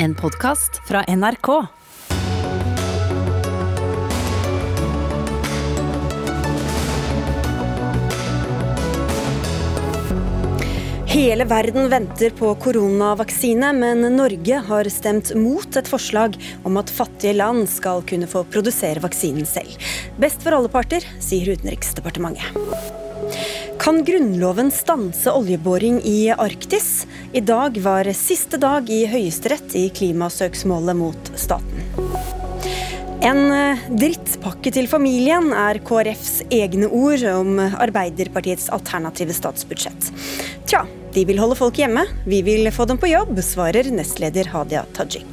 En podkast fra NRK. Hele verden venter på koronavaksine, men Norge har stemt mot et forslag om at fattige land skal kunne få produsere vaksinen selv. Best for alle parter, sier Utenriksdepartementet. Kan Grunnloven stanse oljeboring i Arktis? I dag var siste dag i Høyesterett i klimasøksmålet mot staten. En eh, drittpakke til familien er KrFs egne ord om Arbeiderpartiets alternative statsbudsjett. Tja, de vil holde folk hjemme, vi vil få dem på jobb, svarer nestleder Hadia Tajik.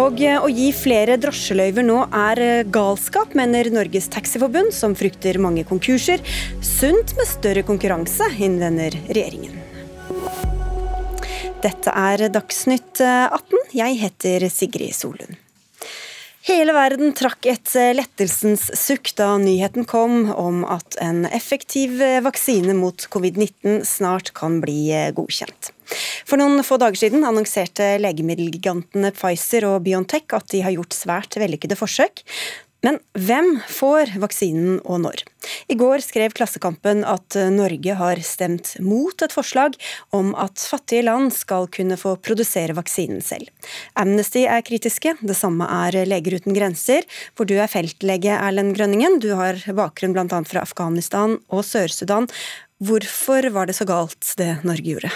Og eh, å gi flere drosjeløyver nå er eh, galskap, mener Norges Taxiforbund, som frykter mange konkurser. Sunt med større konkurranse, innvender regjeringen. Dette er Dagsnytt 18. Jeg heter Sigrid Solund. Hele verden trakk et eh, lettelsens sukk da nyheten kom om at en effektiv eh, vaksine mot covid-19 snart kan bli eh, godkjent. For noen få dager siden annonserte legemiddelgigantene Pfizer og Biontech at de har gjort svært vellykkede forsøk. Men hvem får vaksinen og når? I går skrev Klassekampen at Norge har stemt mot et forslag om at fattige land skal kunne få produsere vaksinen selv. Amnesty er kritiske, det samme er Leger uten grenser, hvor du er feltlege, Erlend Grønningen. Du har bakgrunn bl.a. fra Afghanistan og Sør-Sudan. Hvorfor var det så galt det Norge gjorde?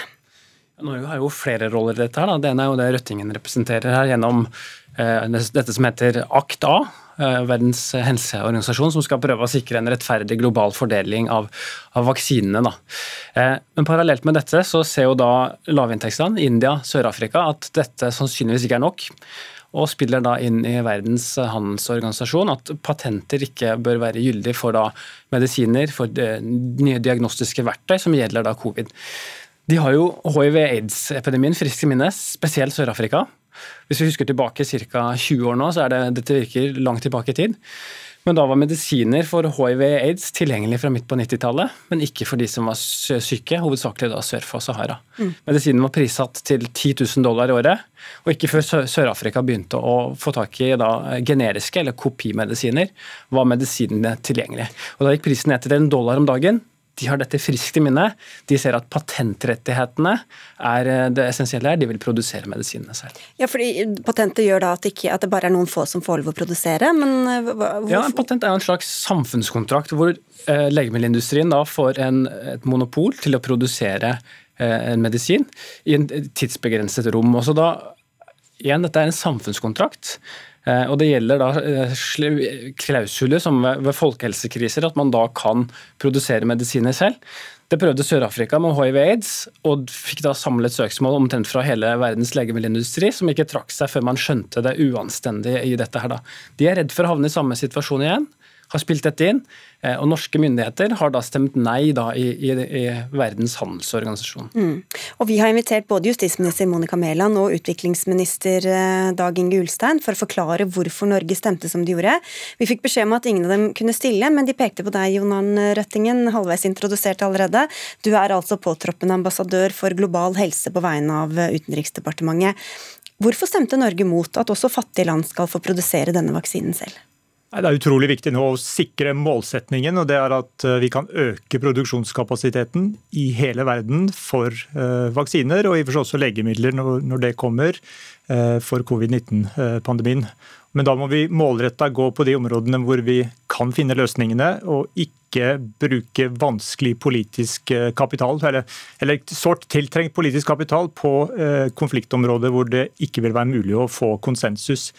Norge har jo flere roller i dette. her. Det ene er jo det Røttingen representerer her gjennom eh, dette som heter ACT-A, Verdens helseorganisasjon, som skal prøve å sikre en rettferdig global fordeling av, av vaksinene. Da. Eh, men parallelt med dette så ser jo da lavinntektsland, India, Sør-Afrika, at dette sannsynligvis ikke er nok. Og spiller da inn i Verdens handelsorganisasjon at patenter ikke bør være gyldig for da medisiner, for nye diagnostiske verktøy som gjelder da covid. De har jo hiv-aids-epidemien friskt i minne, spesielt Sør-Afrika. Hvis vi husker tilbake ca. 20 år nå, så er det, dette virker langt tilbake i tid. Men da var medisiner for hiv-aids tilgjengelig fra midt på 90-tallet, men ikke for de som var syke, hovedsakelig da sør for Sahara. Mm. Medisinen var prissatt til 10 000 dollar i året, og ikke før Sør-Afrika begynte å få tak i da, generiske eller kopimedisiner, var medisinene tilgjengelig. Og Da gikk prisen ned til en dollar om dagen de har dette friskt i minne. De ser at patentrettighetene er eh, det essensielle her. De vil produsere medisinene selv. Ja, fordi Patentet gjør da at, ikke, at, det bare er noen få som får lov å produsere, men hvorfor? Ja, en Patent er en slags samfunnskontrakt hvor eh, legemiddelindustrien da får en, et monopol til å produsere eh, en medisin i en tidsbegrenset rom. Også da, igjen, Dette er en samfunnskontrakt. Eh, og Det gjelder da eh, klausuler som ved folkehelsekriser, at man da kan produsere medisiner selv. Det prøvde Sør-Afrika med hiv-aids, og fikk da samlet søksmål omtrent fra hele verdens legemiddelindustri, som ikke trakk seg før man skjønte det uanstendige i dette. her. da. De er redd for å havne i samme situasjon igjen har spilt dette inn. Eh, og norske myndigheter har da stemt nei da i, i, i Verdens handelsorganisasjon. Mm. Og Vi har invitert både justisminister Monica Mæland og utviklingsminister eh, Dag Inge Ulstein for å forklare hvorfor Norge stemte som de gjorde. Vi fikk beskjed om at ingen av dem kunne stille, men de pekte på deg, Jonan Røttingen, halvveis introdusert allerede. Du er altså påtroppende ambassadør for global helse på vegne av Utenriksdepartementet. Hvorfor stemte Norge mot at også fattige land skal få produsere denne vaksinen selv? Det er utrolig viktig nå å sikre målsetningen, og det er at eh, vi kan øke produksjonskapasiteten i hele verden for uh, vaksiner, og i og for seg også legemidler når, det kommer uh, for covid-19-pandemien. Men da må vi målretta gå på de områdene hvor vi kan finne løsningene, og ikke bruke vanskelig politisk kapital, eller, eller sårt tiltrengt politisk kapital på konfliktområder hvor det ikke vil være mulig å få konsensus.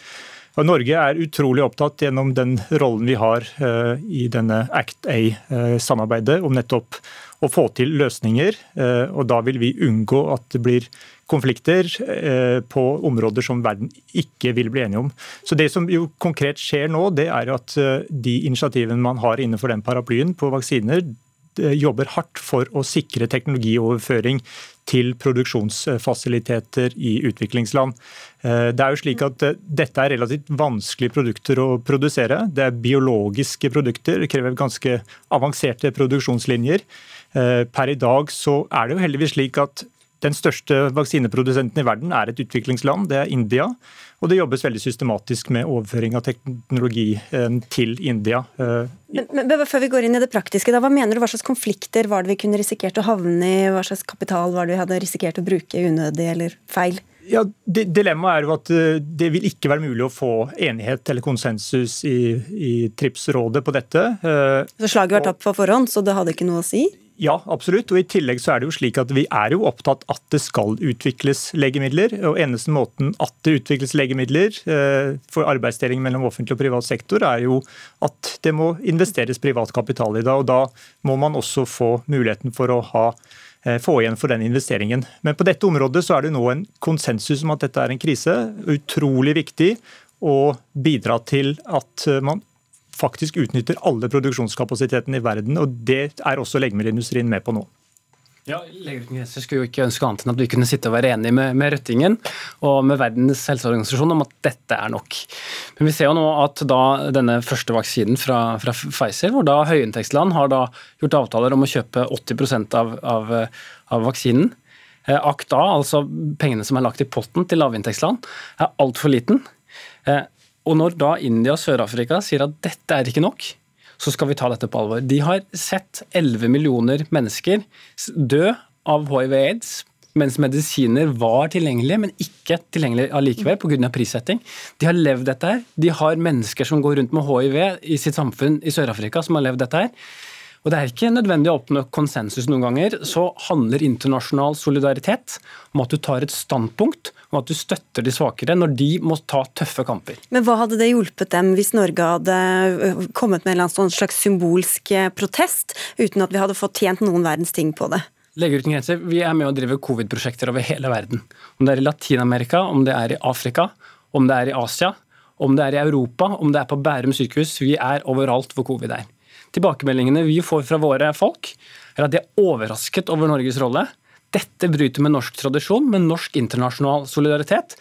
Og Norge er utrolig opptatt gjennom den rollen vi har uh, i denne Act A-samarbeidet om nettopp å få til løsninger. Uh, og da vil vi unngå at det blir konflikter på områder som verden ikke vil bli enige om. Så Det som jo konkret skjer nå, det er at de initiativene man har innenfor den paraplyen på vaksiner, jobber hardt for å sikre teknologioverføring til produksjonsfasiliteter i utviklingsland. Eh, det er jo slik at eh, Dette er relativt vanskelige produkter å produsere. Det er biologiske produkter, det krever ganske avanserte produksjonslinjer. Eh, per i dag så er det jo heldigvis slik at den største vaksineprodusenten i verden er et utviklingsland, det er India. Og det jobbes veldig systematisk med overføring av teknologi eh, til India. Eh, men, men, Før vi går inn i det praktiske, da, hva mener du, hva slags konflikter var det vi kunne risikert å havne i? Hva slags kapital var det vi hadde risikert å bruke unødig eller feil? Ja, Dilemmaet er jo at eh, det vil ikke være mulig å få enighet eller konsensus i, i TRIPS-rådet på dette. Så slaget var tapt på forhånd, så det hadde ikke noe å si? Ja, absolutt. Og I tillegg så er det jo slik at vi er jo opptatt at det skal utvikles legemidler. og Eneste måten at det utvikles legemidler eh, for arbeidsdeling mellom offentlig og privat sektor, er jo at det må investeres privat kapital i det. og Da må man også få muligheten for å ha eh, få igjen for den investeringen. Men på dette området så er det nå en konsensus om at dette er en krise. Utrolig viktig å bidra til at man faktisk utnytter alle produksjonskapasitetene i verden. og Det er også legemiddelindustrien med på nå. Ja, Leger skulle jo ikke ønske annet enn at vi kunne sitte og være enige med, med Røttingen og med Verdens helseorganisasjon om at dette er nok. Men vi ser jo nå at da denne første vaksinen fra, fra Pfizer, hvor da høyinntektsland har da gjort avtaler om å kjøpe 80 av, av, av vaksinen. Akta, ACTA, altså pengene som er lagt i potten til lavinntektsland, er altfor liten. Og når da India og Sør-Afrika sier at dette er ikke nok, så skal vi ta dette på alvor. De har sett 11 millioner mennesker dø av hiv-aids mens medisiner var tilgjengelige, men ikke tilgjengelige allikevel pga. prissetting. De har levd dette her. De har mennesker som går rundt med hiv i sitt samfunn i Sør-Afrika, som har levd dette her. Og Det er ikke nødvendig å oppnå konsensus noen ganger. Så handler internasjonal solidaritet om at du tar et standpunkt, om at du støtter de svakere når de må ta tøffe kamper. Men hva hadde det hjulpet dem hvis Norge hadde kommet med en sånn slags symbolsk protest, uten at vi hadde fått tjent noen verdens ting på det? Leger uten grenser, vi er med å drive covid-prosjekter over hele verden. Om det er i Latin-Amerika, om det er i Afrika, om det er i Asia, om det er i Europa, om det er på Bærum sykehus. Vi er overalt hvor covid er. Tilbakemeldingene vi får fra våre folk, er at de er overrasket over Norges rolle. Dette bryter med norsk tradisjon, med norsk internasjonal solidaritet.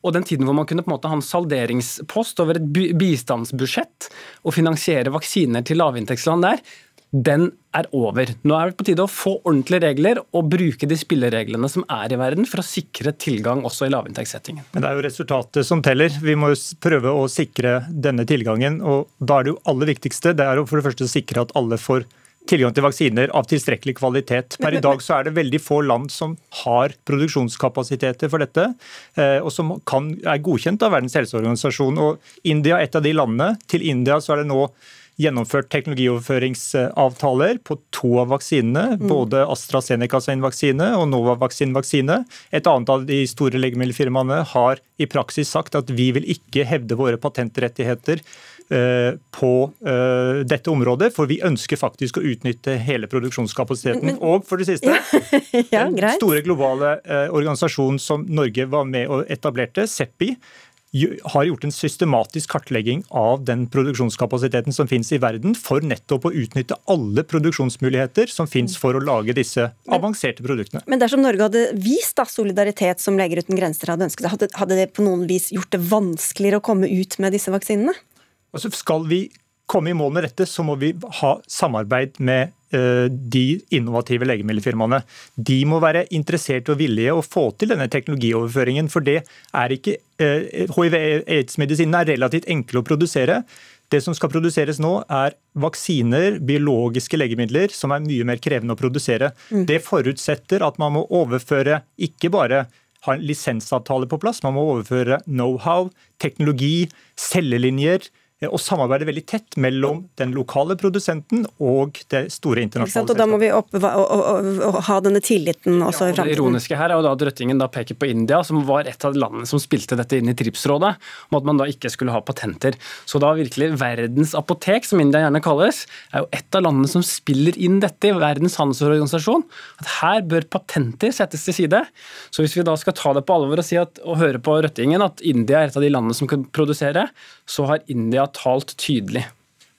Og den tiden hvor man kunne på en måte ha en salderingspost over et bistandsbudsjett og finansiere vaksiner til lavinntektsland der, den er over. Nå er det på tide å få ordentlige regler og bruke de spillereglene som er i verden for å sikre tilgang også i lavinntektssettingen. Men det er jo resultatet som teller. Vi må jo prøve å sikre denne tilgangen. og Da er det jo aller viktigste det er jo for det første å sikre at alle får tilgang til vaksiner av tilstrekkelig kvalitet. Per i dag så er det veldig få land som har produksjonskapasiteter for dette, eh, og som kan, er godkjent av Verdens helseorganisasjon. Og India er et av de landene. Til India så er det nå gjennomført teknologioverføringsavtaler på to av vaksinene. Mm. Både AstraZeneca sin vaksine og Novavaksin-vaksine. Et annet av de store legemiddelfirmaene har i praksis sagt at vi vil ikke hevde våre patentrettigheter på uh, dette området, for vi ønsker faktisk å utnytte hele produksjonskapasiteten. Og for det siste, ja, den store globale uh, organisasjonen som Norge var med og etablerte, CEPI, har gjort en systematisk kartlegging av den produksjonskapasiteten som finnes i verden, for nettopp å utnytte alle produksjonsmuligheter som finnes for å lage disse avanserte produktene. Men dersom Norge hadde vist da, solidaritet som Leger uten grenser hadde ønsket, hadde, hadde det på noen vis gjort det vanskeligere å komme ut med disse vaksinene? Altså skal vi komme i mål med dette, så må vi ha samarbeid med eh, de innovative legemiddelfirmaene. De må være interessert og villige å få til denne teknologioverføringen. For det er ikke eh, Hiv-aids-medisinene er relativt enkle å produsere. Det som skal produseres nå, er vaksiner, biologiske legemidler, som er mye mer krevende å produsere. Mm. Det forutsetter at man må overføre ikke bare ha en lisensavtale på plass, man må overføre know-how, teknologi, cellelinjer, og samarbeide veldig tett mellom den lokale produsenten og det store internasjonale Og Da må vi opp, og, og, og, ha denne tilliten også ja, i framtiden. Det ironiske her er jo da at Røttingen da peker på India, som var et av landene som spilte dette inn i TRIPS-rådet, om at man da ikke skulle ha patenter. Så da virkelig verdens apotek, som India gjerne kalles, er jo et av landene som spiller inn dette i Verdens handelsorganisasjon. At her bør patenter settes til side. Så hvis vi da skal ta det på alvor og, si at, og høre på Røttingen at India er et av de landene som kan produsere, så har India talt tydelig.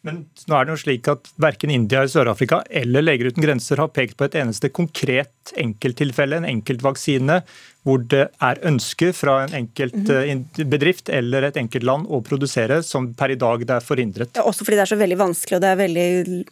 Men nå er det jo slik at Verken India, Sør-Afrika eller Leger uten grenser har pekt på et eneste konkret ett enkelttilfelle, en enkeltvaksine, hvor det er ønske fra en enkelt mhm. eh, bedrift eller et enkelt land å produsere, som per i dag det er forhindret. Ja, også fordi det er så veldig vanskelig og det er veldig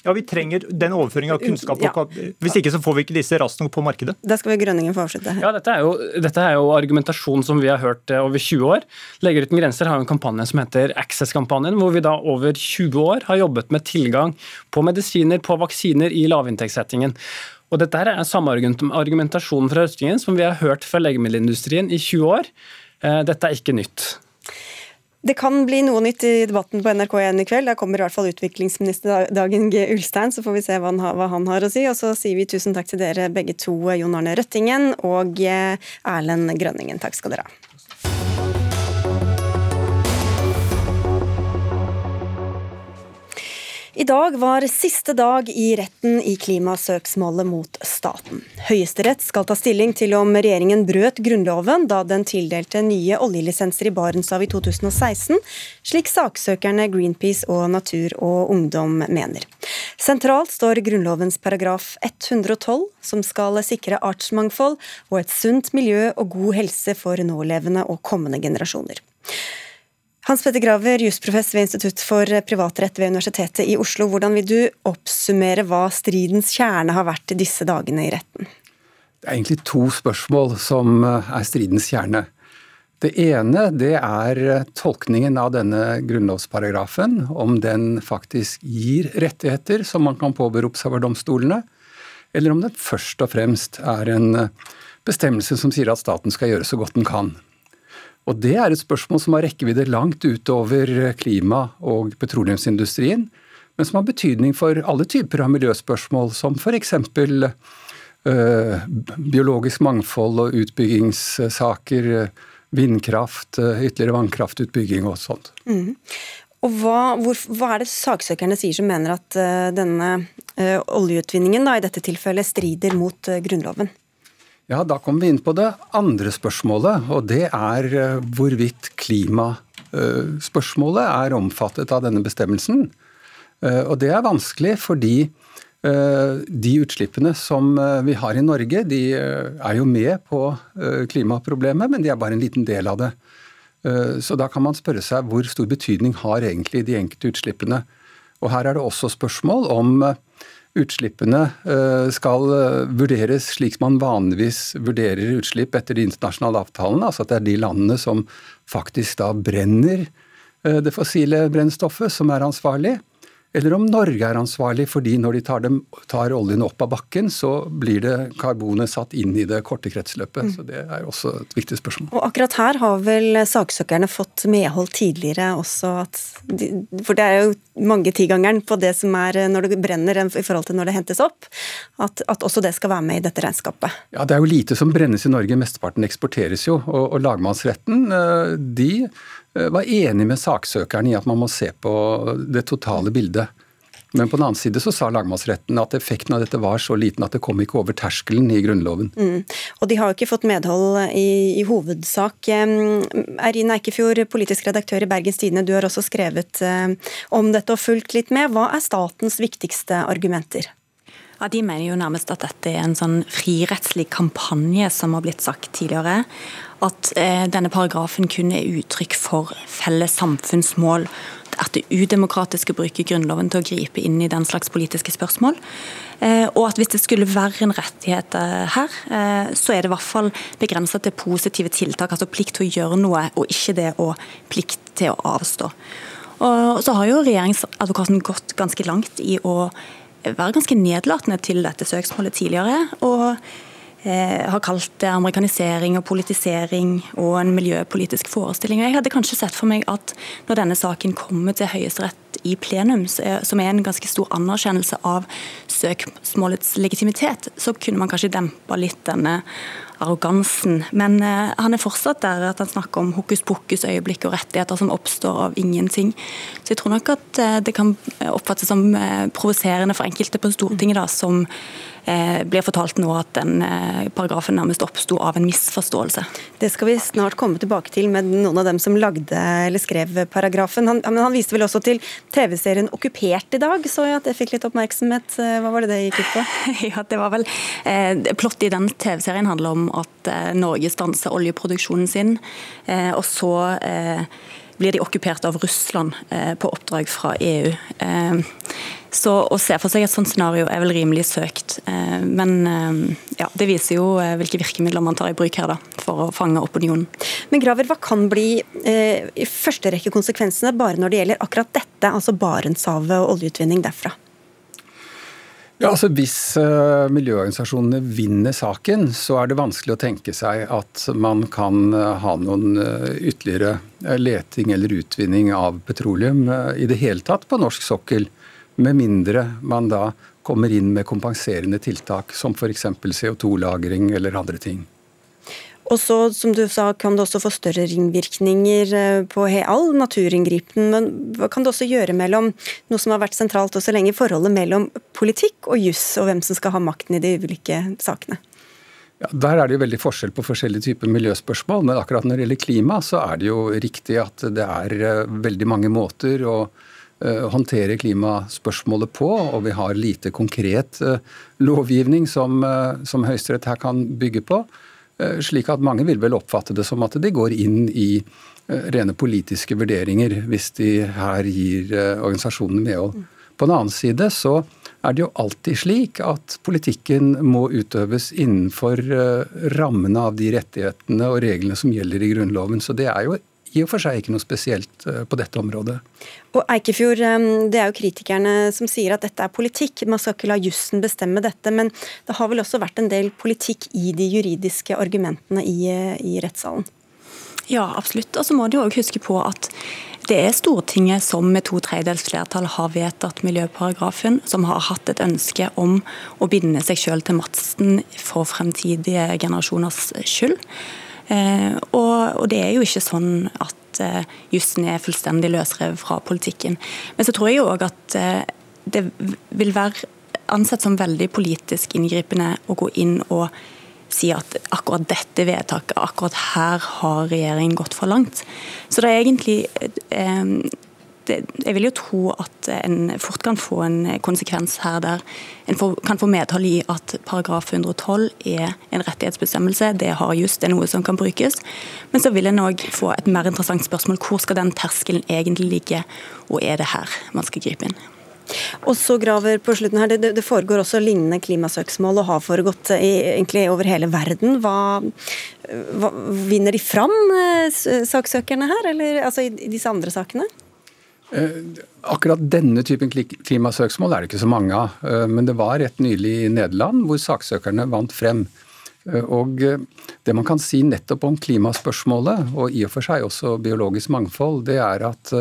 Ja, vi trenger den overføringen av kunnskap. Ja. Hvis ikke så får vi ikke disse raskt nok på markedet. Da skal vi Grønningen få avslutte. Ja, dette er, jo, dette er, jo, argumentasjon som vi har hørt eh, over 20 år. Leger uten grenser har jo en kampanje som heter Access-kampanjen, hvor vi da over 20 år har jobbet med tilgang på medisiner, på vaksiner i lavinntektssettingen. Og Dette er samme argumentasjon fra Røstingen som vi har hørt fra legemiddelindustrien i 20 år. Eh, dette er ikke nytt. Det kan bli noe nytt i debatten på NRK1 i kveld. Da kommer i hvert fall utviklingsminister Dagen G. Ulstein, så får vi se hva han, har, hva han har å si. Og så sier vi tusen takk til dere begge to, Jon Arne Røttingen og eh, Erlend Grønningen. Takk skal dere ha. I dag var siste dag i retten i klimasøksmålet mot staten. Høyesterett skal ta stilling til om regjeringen brøt Grunnloven da den tildelte nye oljelisenser i Barentshavet i 2016, slik saksøkerne Greenpeace og Natur og Ungdom mener. Sentralt står Grunnlovens paragraf 112, som skal sikre artsmangfold og et sunt miljø og god helse for nålevende og kommende generasjoner. Hans Petter Graver, jusprofessor ved Institutt for privatrett ved Universitetet i Oslo. Hvordan vil du oppsummere hva stridens kjerne har vært disse dagene i retten? Det er egentlig to spørsmål som eh, er stridens kjerne. Det ene det er eh, tolkningen av denne grunnlovsparagrafen, om den faktisk gir rettigheter som man kan påberope seg over domstolene, eller om den først og fremst er en eh, bestemmelse som sier at staten skal gjøre så godt den kan. Og Det er et spørsmål som har rekkevidde langt utover klima- og petroleumsindustrien, men som har betydning for alle typer av miljøspørsmål, som f.eks. Øh, biologisk mangfold og utbyggingssaker, vindkraft, øh, ytterligere vannkraftutbygging og sånt. Mm. Og hva, hvor, hva, er det saksøkerne sier som mener at denne oljeutvinningen da, i dette tilfellet strider mot Grunnloven? Ja, Da kommer vi inn på det andre spørsmålet, og det er eh, hvorvidt klimaspørsmålet er omfattet av denne bestemmelsen. Eh, og det er vanskelig fordi eh, de utslippene som vi har i Norge, de er jo med på klimaproblemet, men de er bare en liten del av det. Så da kan man spørre seg hvor stor betydning har egentlig de enkelte utslippene. Og her er det også spørsmål om utslippene eh, skal eh, vurderes slik man vanligvis vurderer utslipp etter de internasjonale avtalene. Altså at det er de landene som faktisk da brenner eh, det fossile brennstoffet, som er ansvarlig eller om Norge er ansvarlig fordi når de tar, dem, tar, oljen opp av bakken, så blir det karbonet satt inn i det korte kretsløpet. Mm. Så Det er også et viktig spørsmål. Og Akkurat her har vel saksøkerne fått medhold tidligere også, de, for det er jo mange tigangeren på det som er når det brenner i forhold til når det hentes opp, at, at, også det skal være med i dette regnskapet? Ja, Det er jo lite som brennes i Norge, mesteparten eksporteres jo. Og, og lagmannsretten eh, de var enig med saksøkeren i at man må se på det totale bildet. Men på den annen side så sa lagmannsretten at effekten av dette var så liten at det kom ikke over terskelen i Grunnloven. Mm. Og de har jo ikke fått medhold i, i hovedsak. Eirin Eikefjord, politisk redaktør i Bergens Tidende, du har også skrevet om dette og fulgt litt med. Hva er statens viktigste argumenter? Ja, De mener jo nærmest at dette er en sånn frirettslig kampanje, som har blitt sagt tidligere. At eh, denne paragrafen kun er uttrykk for felles samfunnsmål. At det udemokratiske bruker Grunnloven til å gripe inn i den slags politiske spørsmål. Eh, og at hvis det skulle være en rettighet eh, her, så er det i hvert fall begrensa til positive tiltak. Altså plikt til å gjøre noe, og ikke det å plikt til å avstå. Og så har jo regjeringsadvokaten gått ganske langt i å være ganske nedlatende til dette søksmålet tidligere. og har kalt det amerikanisering og politisering og en miljøpolitisk forestilling. Jeg hadde kanskje sett for meg at når denne saken kommer til Høyesterett i plenum, som er en ganske stor anerkjennelse av søksmålets legitimitet, så kunne man kanskje dempa litt denne arrogansen. Men eh, han er fortsatt der at han snakker om hokus pokus-øyeblikk og rettigheter som oppstår av ingenting. Så jeg tror nok at eh, det kan oppfattes som eh, provoserende for enkelte på Stortinget da, som eh, blir fortalt nå at den eh, paragrafen nærmest oppsto av en misforståelse. Det skal vi snart komme tilbake til med noen av dem som lagde eller skrev paragrafen. Han, han viste vel også til TV-serien Okkupert i dag, så jeg at det fikk litt oppmerksomhet. Hva var det det gikk ut på? ja, det var vel eh, Plott i den TV-serien handler om at eh, Norge stanser oljeproduksjonen sin. Eh, og så eh, blir de okkupert av Russland eh, på oppdrag fra EU. Eh, så Å se for seg et sånt scenario er vel rimelig søkt. Men ja, det viser jo hvilke virkemidler man tar i bruk her da, for å fange opinionen. Men Graver, Hva kan bli i første rekke konsekvensene bare når det gjelder akkurat dette, altså Barentshavet og oljeutvinning derfra? Ja, altså Hvis uh, miljøorganisasjonene vinner saken, så er det vanskelig å tenke seg at man kan uh, ha noen uh, ytterligere leting eller utvinning av petroleum i det hele tatt på norsk sokkel, med mindre man da kommer inn med kompenserende tiltak, som f.eks. CO2-lagring eller andre ting. Og så, som du sa, kan det også få større ringvirkninger eh, på all naturinngripende. Men hva kan det også gjøre mellom noe som har vært sentralt også lenge, forholdet mellom politikk og juss, og hvem som skal ha makten i de ulike sakene? Ja, der er det jo veldig forskjell på forskjellige typer miljøspørsmål, men akkurat når det gjelder klima, så er det jo riktig at det er eh, veldig mange måter å håndtere klimaspørsmålet på, og vi har lite konkret uh, lovgivning som, uh, som Høyesterett her kan bygge på. Eh, slik at mange vil vel oppfatte det som at de går inn i eh, rene politiske vurderinger hvis de her gir organisasjonene organisasjonen medhold. På den annen side så er det jo alltid slik at politikken må utøves innenfor rammene av de rettighetene og reglene som gjelder i Grunnloven. Så det er jo i og for seg ikke noe spesielt eh, på dette området. Og Eikefjord, Det er jo kritikerne som sier at dette er politikk, man skal ikke la jussen bestemme dette. Men det har vel også vært en del politikk i de juridiske argumentene i, eh, i rettssalen? Ja, absolutt. Og så må du òg huske på at det er Stortinget som med to tredjedels flertall har vedtatt miljøparagrafen, som har hatt et ønske om å binde seg sjøl til Madsen for fremtidige generasjoners skyld. Eh, og, det er jo ikke sånn at eh, jussen er fullstendig løsrevet fra politikken. Men så tror jeg òg at eh, det vil være ansett som veldig politisk inngripende å gå inn og si at akkurat dette vedtaket, akkurat her har regjeringen gått for langt. Så det er egentlig jeg vil jo tro at en fort kan få en konsekvens her der en kan få medhold i at paragraf 112 er en rettighetsbestemmelse. Det har just, det er noe som kan brukes. Men så vil en òg få et mer interessant spørsmål. Hvor skal den terskelen egentlig ligge, og er det her man skal gripe inn? Og så graver på slutten her, det, det foregår også lignende klimasøksmål og har foregått i, egentlig over hele verden. Hva, hva, vinner de fram, eh, saksøkerne her, eller altså i, i disse andre sakene? Eh, akkurat denne typen klimasøksmål er det ikke så mange av. Eh, men det var rett nylig i Nederland hvor saksøkerne vant frem. Eh, og Det man kan si nettopp om klimaspørsmålet, og i og for seg også biologisk mangfold, det er at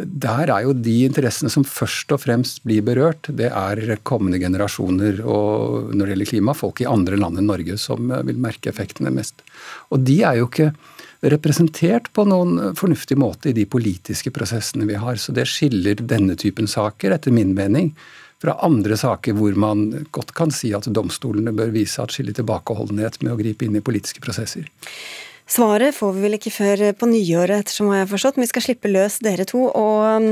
der er jo de interessene som først og fremst blir berørt, det er kommende generasjoner og når det gjelder klima, folk i andre land enn Norge som vil merke effektene mest. Og de er jo ikke representert på noen fornuftig måte i de politiske prosessene vi har. Så det skiller denne typen saker, etter min mening, fra andre saker hvor man godt kan si at domstolene bør vise atskillig tilbakeholdenhet med å gripe inn i politiske prosesser. Svaret får vi vel ikke før på nyåret, ettersom jeg har forstått. Men vi skal slippe løs dere to og um,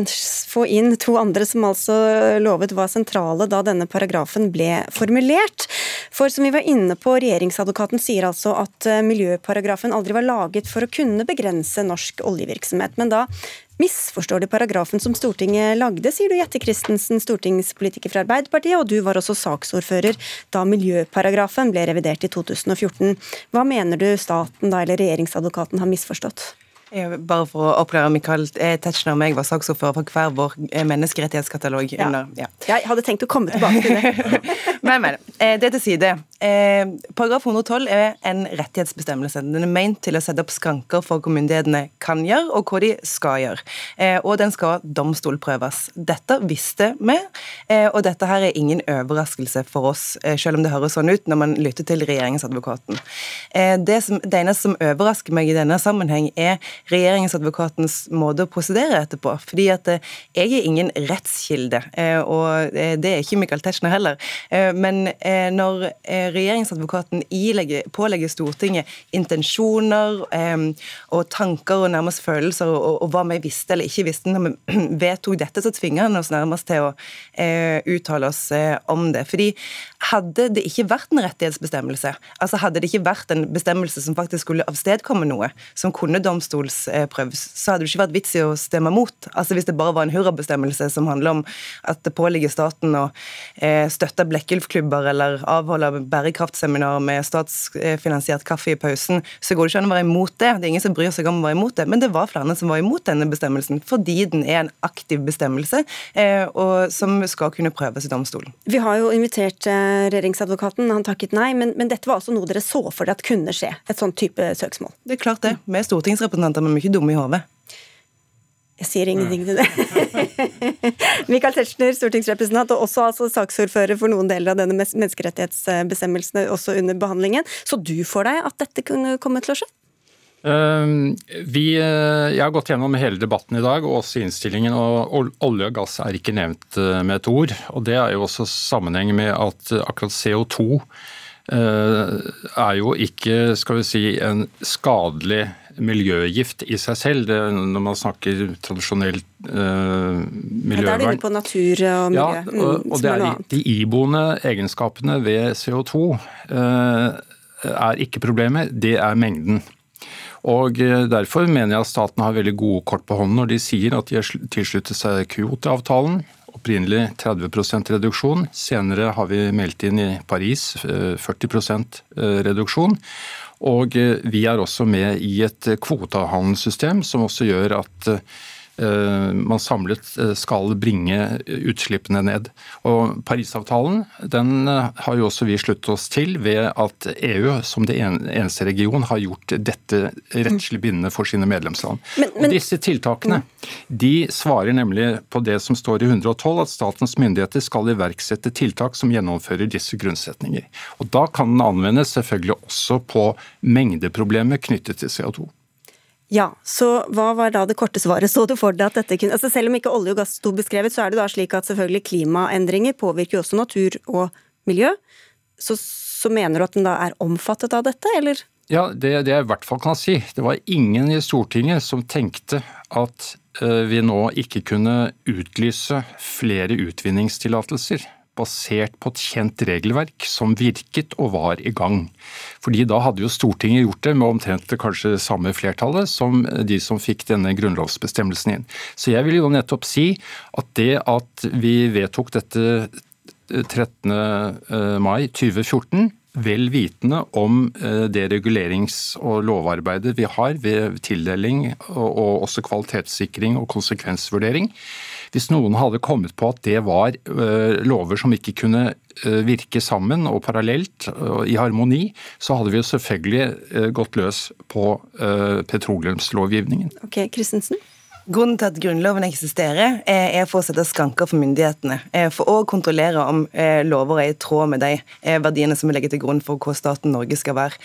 få inn to andre som altså lovet var sentrale da denne paragrafen ble formulert. For som vi var inne på, regjeringsadvokaten sier altså at uh, miljøparagrafen aldri var laget for å kunne begrense norsk oljevirksomhet. Men da misforstår du paragrafen som Stortinget lagde, sier du Jette Christensen, stortingspolitiker fra Arbeiderpartiet, og du var også saksordfører da miljøparagrafen ble revidert i 2014. Hva mener du staten da, eller regjeringsadvokaten har misforstått? Bare for å oppklare, Michael Tetzschner og meg var saksordfører for hver vår eh, menneskerettighetskatalog. Ja. Under, ja. Jeg hadde tenkt å komme tilbake til det. men, men. Eh, det til side. Eh, Paragraf 112 er en rettighetsbestemmelse. Den er ment til å sette opp skranker for hva myndighetene kan gjøre, og hva de skal gjøre. Eh, og den skal domstolprøves. Dette visste vi, eh, og dette her er ingen overraskelse for oss, eh, selv om det høres sånn ut når man lytter til regjeringsadvokaten. Eh, det, som, det eneste som overrasker meg i denne sammenheng, er regjeringsadvokatens måte å prosedere etterpå. Fordi at eh, jeg er ingen rettskilde, og det er ikke Michael Tetzschner heller. Men når regjeringsadvokaten pålegger Stortinget intensjoner og tanker og nærmest følelser og, og hva vi visste eller ikke visste når vi vedtok dette, så tvinger han oss nærmest til å eh, uttale oss eh, om det. Fordi hadde det ikke vært en rettighetsbestemmelse, altså hadde det ikke vært en bestemmelse som faktisk skulle avstedkomme noe, som kunne domstolsprøves, så hadde det ikke vært vits i å stemme mot. Altså Hvis det bare var en hurrabestemmelse som handler om at det påligger staten å eh, støtte Blekkulfklubber eller avholde bærekraftseminar med statsfinansiert kaffe i pausen, så går det ikke an å være imot det. Det er ingen som bryr seg om å være imot det. Men det var flere som var imot denne bestemmelsen, fordi den er en aktiv bestemmelse eh, og som skal kunne prøves i domstolen. Vi har jo invitert eh, regjeringsadvokaten, han takket nei, men, men dette var altså noe dere så for dere at kunne skje? Et sånn type søksmål? Det er klart det. Vi er stortingsrepresentanter, men vi er ikke dumme i hodet. Jeg sier ingenting til det. Michael Tetzschner, stortingsrepresentant og også altså saksordfører for noen deler av denne menneskerettighetsbestemmelsene også under behandlingen. Så du får deg at dette kunne komme til å skje? Ehm, vi, eh, jeg har gått gjennom hele debatten i dag, og også innstillingen. og Olje og gass er ikke nevnt eh, med et ord. og Det er jo også sammenheng med at akkurat CO2 eh, er jo ikke skal vi si, en skadelig miljøgift i seg selv. Det, når man snakker tradisjonelt eh, miljøvern. Da er du inne på natur og miljø. Ja, og, og det er de, de iboende egenskapene ved CO2 eh, er ikke problemet, det er mengden. Og eh, Derfor mener jeg at staten har veldig gode kort på hånden når de sier at de har tilsluttet seg Kyoto-avtalen. Opprinnelig 30 reduksjon, senere har vi meldt inn i Paris 40 eh, eh, reduksjon. Og vi er også med i et kvotehandelssystem som også gjør at Eh, man samlet eh, skal bringe utslippene ned. Og Parisavtalen den eh, har jo også vi sluttet oss til ved at EU som det eneste region har gjort dette rettslig bindende for sine medlemsland. Men, men, og disse tiltakene de svarer nemlig på det som står i 112, at statens myndigheter skal iverksette tiltak som gjennomfører disse grunnsetninger. Og Da kan den anvendes selvfølgelig også på mengdeproblemer knyttet til CO2. Ja, så hva var da det korte svaret? Så du for deg at dette kunne altså Selv om ikke olje og gass sto beskrevet, så er det da slik at selvfølgelig klimaendringer påvirker også natur og miljø. Så, så mener du at den da er omfattet av dette, eller? Ja, det, det jeg i hvert fall kan si. Det var ingen i Stortinget som tenkte at uh, vi nå ikke kunne utlyse flere utvinningstillatelser basert på et kjent regelverk som virket og var i gang. Fordi da hadde jo Stortinget gjort det med omtrent det kanskje samme flertallet som de som fikk denne grunnlovsbestemmelsen inn. Så jeg vil jo nettopp si at det at vi vedtok dette 13. Eh, mai 2014 vel vitende om eh, det regulerings- og lovarbeidet vi har ved tildeling og også kvalitetssikring og konsekvensvurdering. Hvis noen hadde kommet på at det var eh, lover som ikke kunne eh, virke sammen og parallelt i harmoni, så hadde vi jo selvfølgelig gått løs på petroleumslovgivningen. Ok, Christensen? Grunnen til at Grunnloven eksisterer, er for å sette skranker for myndighetene. For å kontrollere om lover er i tråd med de verdiene som vi legger til grunn for hva staten Norge skal være.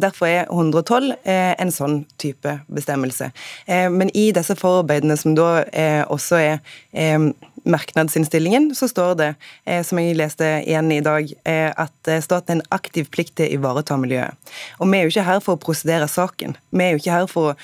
Derfor er 112 en sånn type bestemmelse. Men i disse forarbeidene, som da også er merknadsinnstillingen så står det, eh, som jeg leste igjen i dag, eh, at eh, staten har en aktiv plikt til å ivareta miljøet. Og Vi er jo ikke her for å prosedere saken. Vi er jo ikke her for å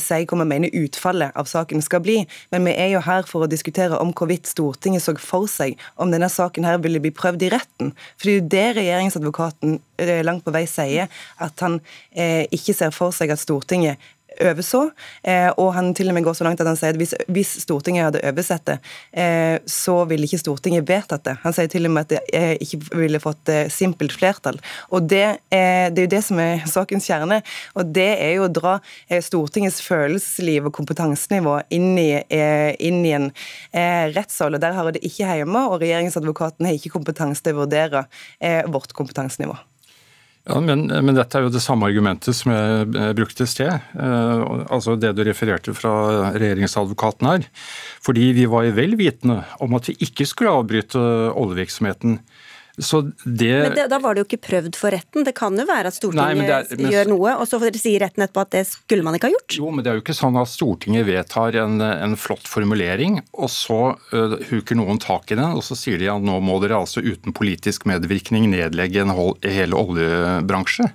si hva vi mener utfallet av saken skal bli, men vi er jo her for å diskutere om hvorvidt Stortinget så for seg om denne saken her ville bli prøvd i retten. For det er jo det regjeringsadvokaten langt på vei sier, at han ikke ser for seg at Stortinget overså. Eh, og han til og med går så langt at han sier at hvis, hvis Stortinget hadde oversett det, eh, så ville ikke Stortinget vedtatt det. Han sier til og med at det eh, ikke ville fått simpelt flertall. Og det er, det er jo det som er sakens kjerne. Og det er jo å dra Stortingets følelsesliv og kompetansenivå inn i, inn i en rettssal. Og der har det ikke hjemme, og regjeringsadvokaten har ikke kompetanse til å vurdere vårt kompetansenivå. Ja, men, men, dette er jo det samme argumentet som jeg brukte i sted. Eh, altså det du refererte fra regjeringsadvokaten her. Fordi vi var vel vitende om at vi ikke skulle avbryte oljevirksomheten det, men det, da var det jo ikke prøvd for retten. Det kan jo være at Stortinget Nei, er, men, gjør noe, og så sier retten etterpå at det skulle man ikke ha gjort? Jo, men det er jo ikke sånn at Stortinget vedtar en, en flott formulering, og så uh, huker noen tak i den, og så sier de at nå må dere altså uten politisk medvirkning nedlegge en hol, hele oljebransje.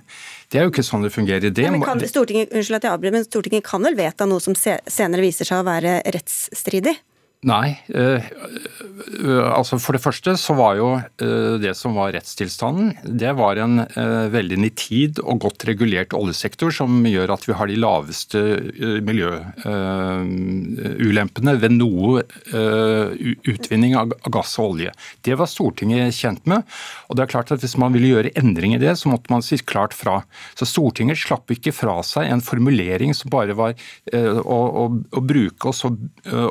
Det er jo ikke sånn det fungerer. Det Nei, men kan, Stortinget, unnskyld at jeg avbryter, men Stortinget kan vel vedta noe som senere viser seg å være rettsstridig? Nei. Eh, altså For det første så var jo eh, det som var rettstilstanden, det var en eh, veldig nitid og godt regulert oljesektor som gjør at vi har de laveste miljøulempene ved noe utvinning av gass og olje. Det var Stortinget kjent med. og det er klart at Hvis man ville gjøre endring i det, så måtte man si klart fra. Så Stortinget slapp ikke fra seg en formulering som bare var å, å, å bruke og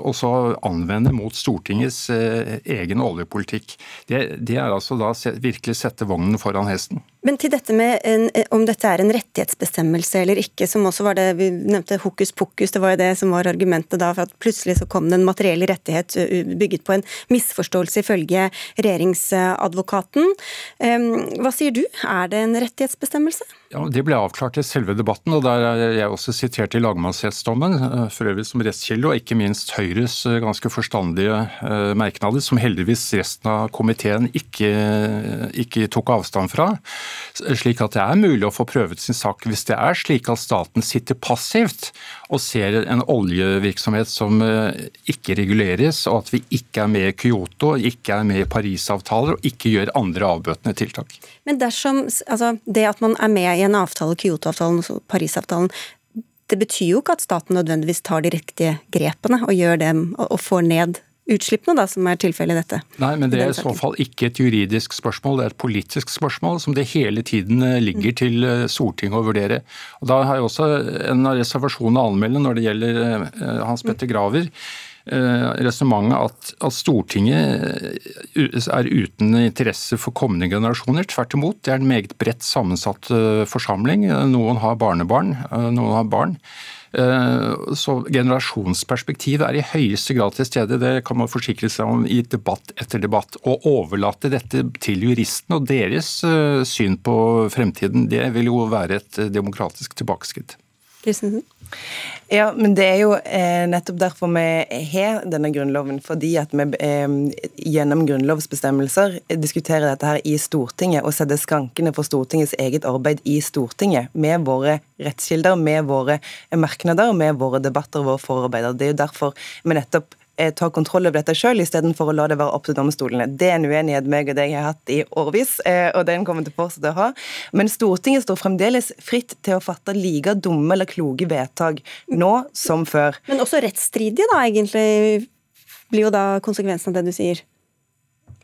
og så anvende anvende mot Stortingets eh, egen oljepolitikk. Det, det er altså da virkelig sette vognen foran hesten. Men til dette med en, om dette er en rettighetsbestemmelse eller ikke, som også var det vi nevnte hokus pokus, det var jo det som var argumentet da, for at plutselig så kom det en materiell rettighet bygget på en misforståelse ifølge regjeringsadvokaten. Hva sier du, er det en rettighetsbestemmelse? Ja, Det ble avklart i selve debatten, og der er jeg også sitert i lagmannsrettsdommen, eh, for øvrig som rettskilde, og ikke minst Høyres eh, ganske forstandige eh, merknader, som heldigvis resten av komiteen ikke, ikke tok avstand fra. Slik at det er mulig å få prøvet sin sak hvis det er slik at staten sitter passivt og ser en oljevirksomhet som ikke reguleres, og at vi ikke er med i Kyoto, ikke er med i Parisavtaler og ikke gjør andre avbøtende tiltak. Men dersom altså, det at man er med i en avtale, Kyoto-avtalen og Parisavtalen, det betyr jo ikke at staten nødvendigvis tar de riktige grepene og gjør dem og får ned utslippene, da, som er tilfellet i dette. Nei, men det er i så fall ikke et juridisk spørsmål, det er et politisk spørsmål som det hele tiden eh, ligger til eh, Stortinget å vurdere. Og Da har jeg også en reservasjon å anmelde når det gjelder eh, Hans Petter Graver. Resonnementet at, at, Stortinget er uten interesse for kommende generasjoner. Tvert imot, det er en meget bredt sammensatt forsamling. Noen har barnebarn, noen har barn. Så generasjonsperspektivet er i høyeste grad til stede. Det kan man forsikre seg om i debatt etter debatt. Å overlate dette til juristene og deres syn på fremtiden, det vil jo være et demokratisk tilbakeskritt. Kristensen? Ja, men det er jo eh, nettopp derfor vi har denne grunnloven. Fordi at vi eh, gjennom grunnlovsbestemmelser diskuterer dette her i Stortinget og setter skrankene for Stortingets eget arbeid i Stortinget. Med våre rettskilder, med våre merknader, med våre debatter og våre forarbeider. Det er jo derfor vi nettopp ta kontroll over dette sjøl, istedenfor å la det være opp til domstolene. Det er en uenighet meg og deg har hatt i årevis, eh, og den kommer til å fortsette å ha. Men Stortinget står fremdeles fritt til å fatte like dumme eller kloke vedtak nå som før. Men også rettsstridige, da, egentlig, blir jo da konsekvensen av det du sier.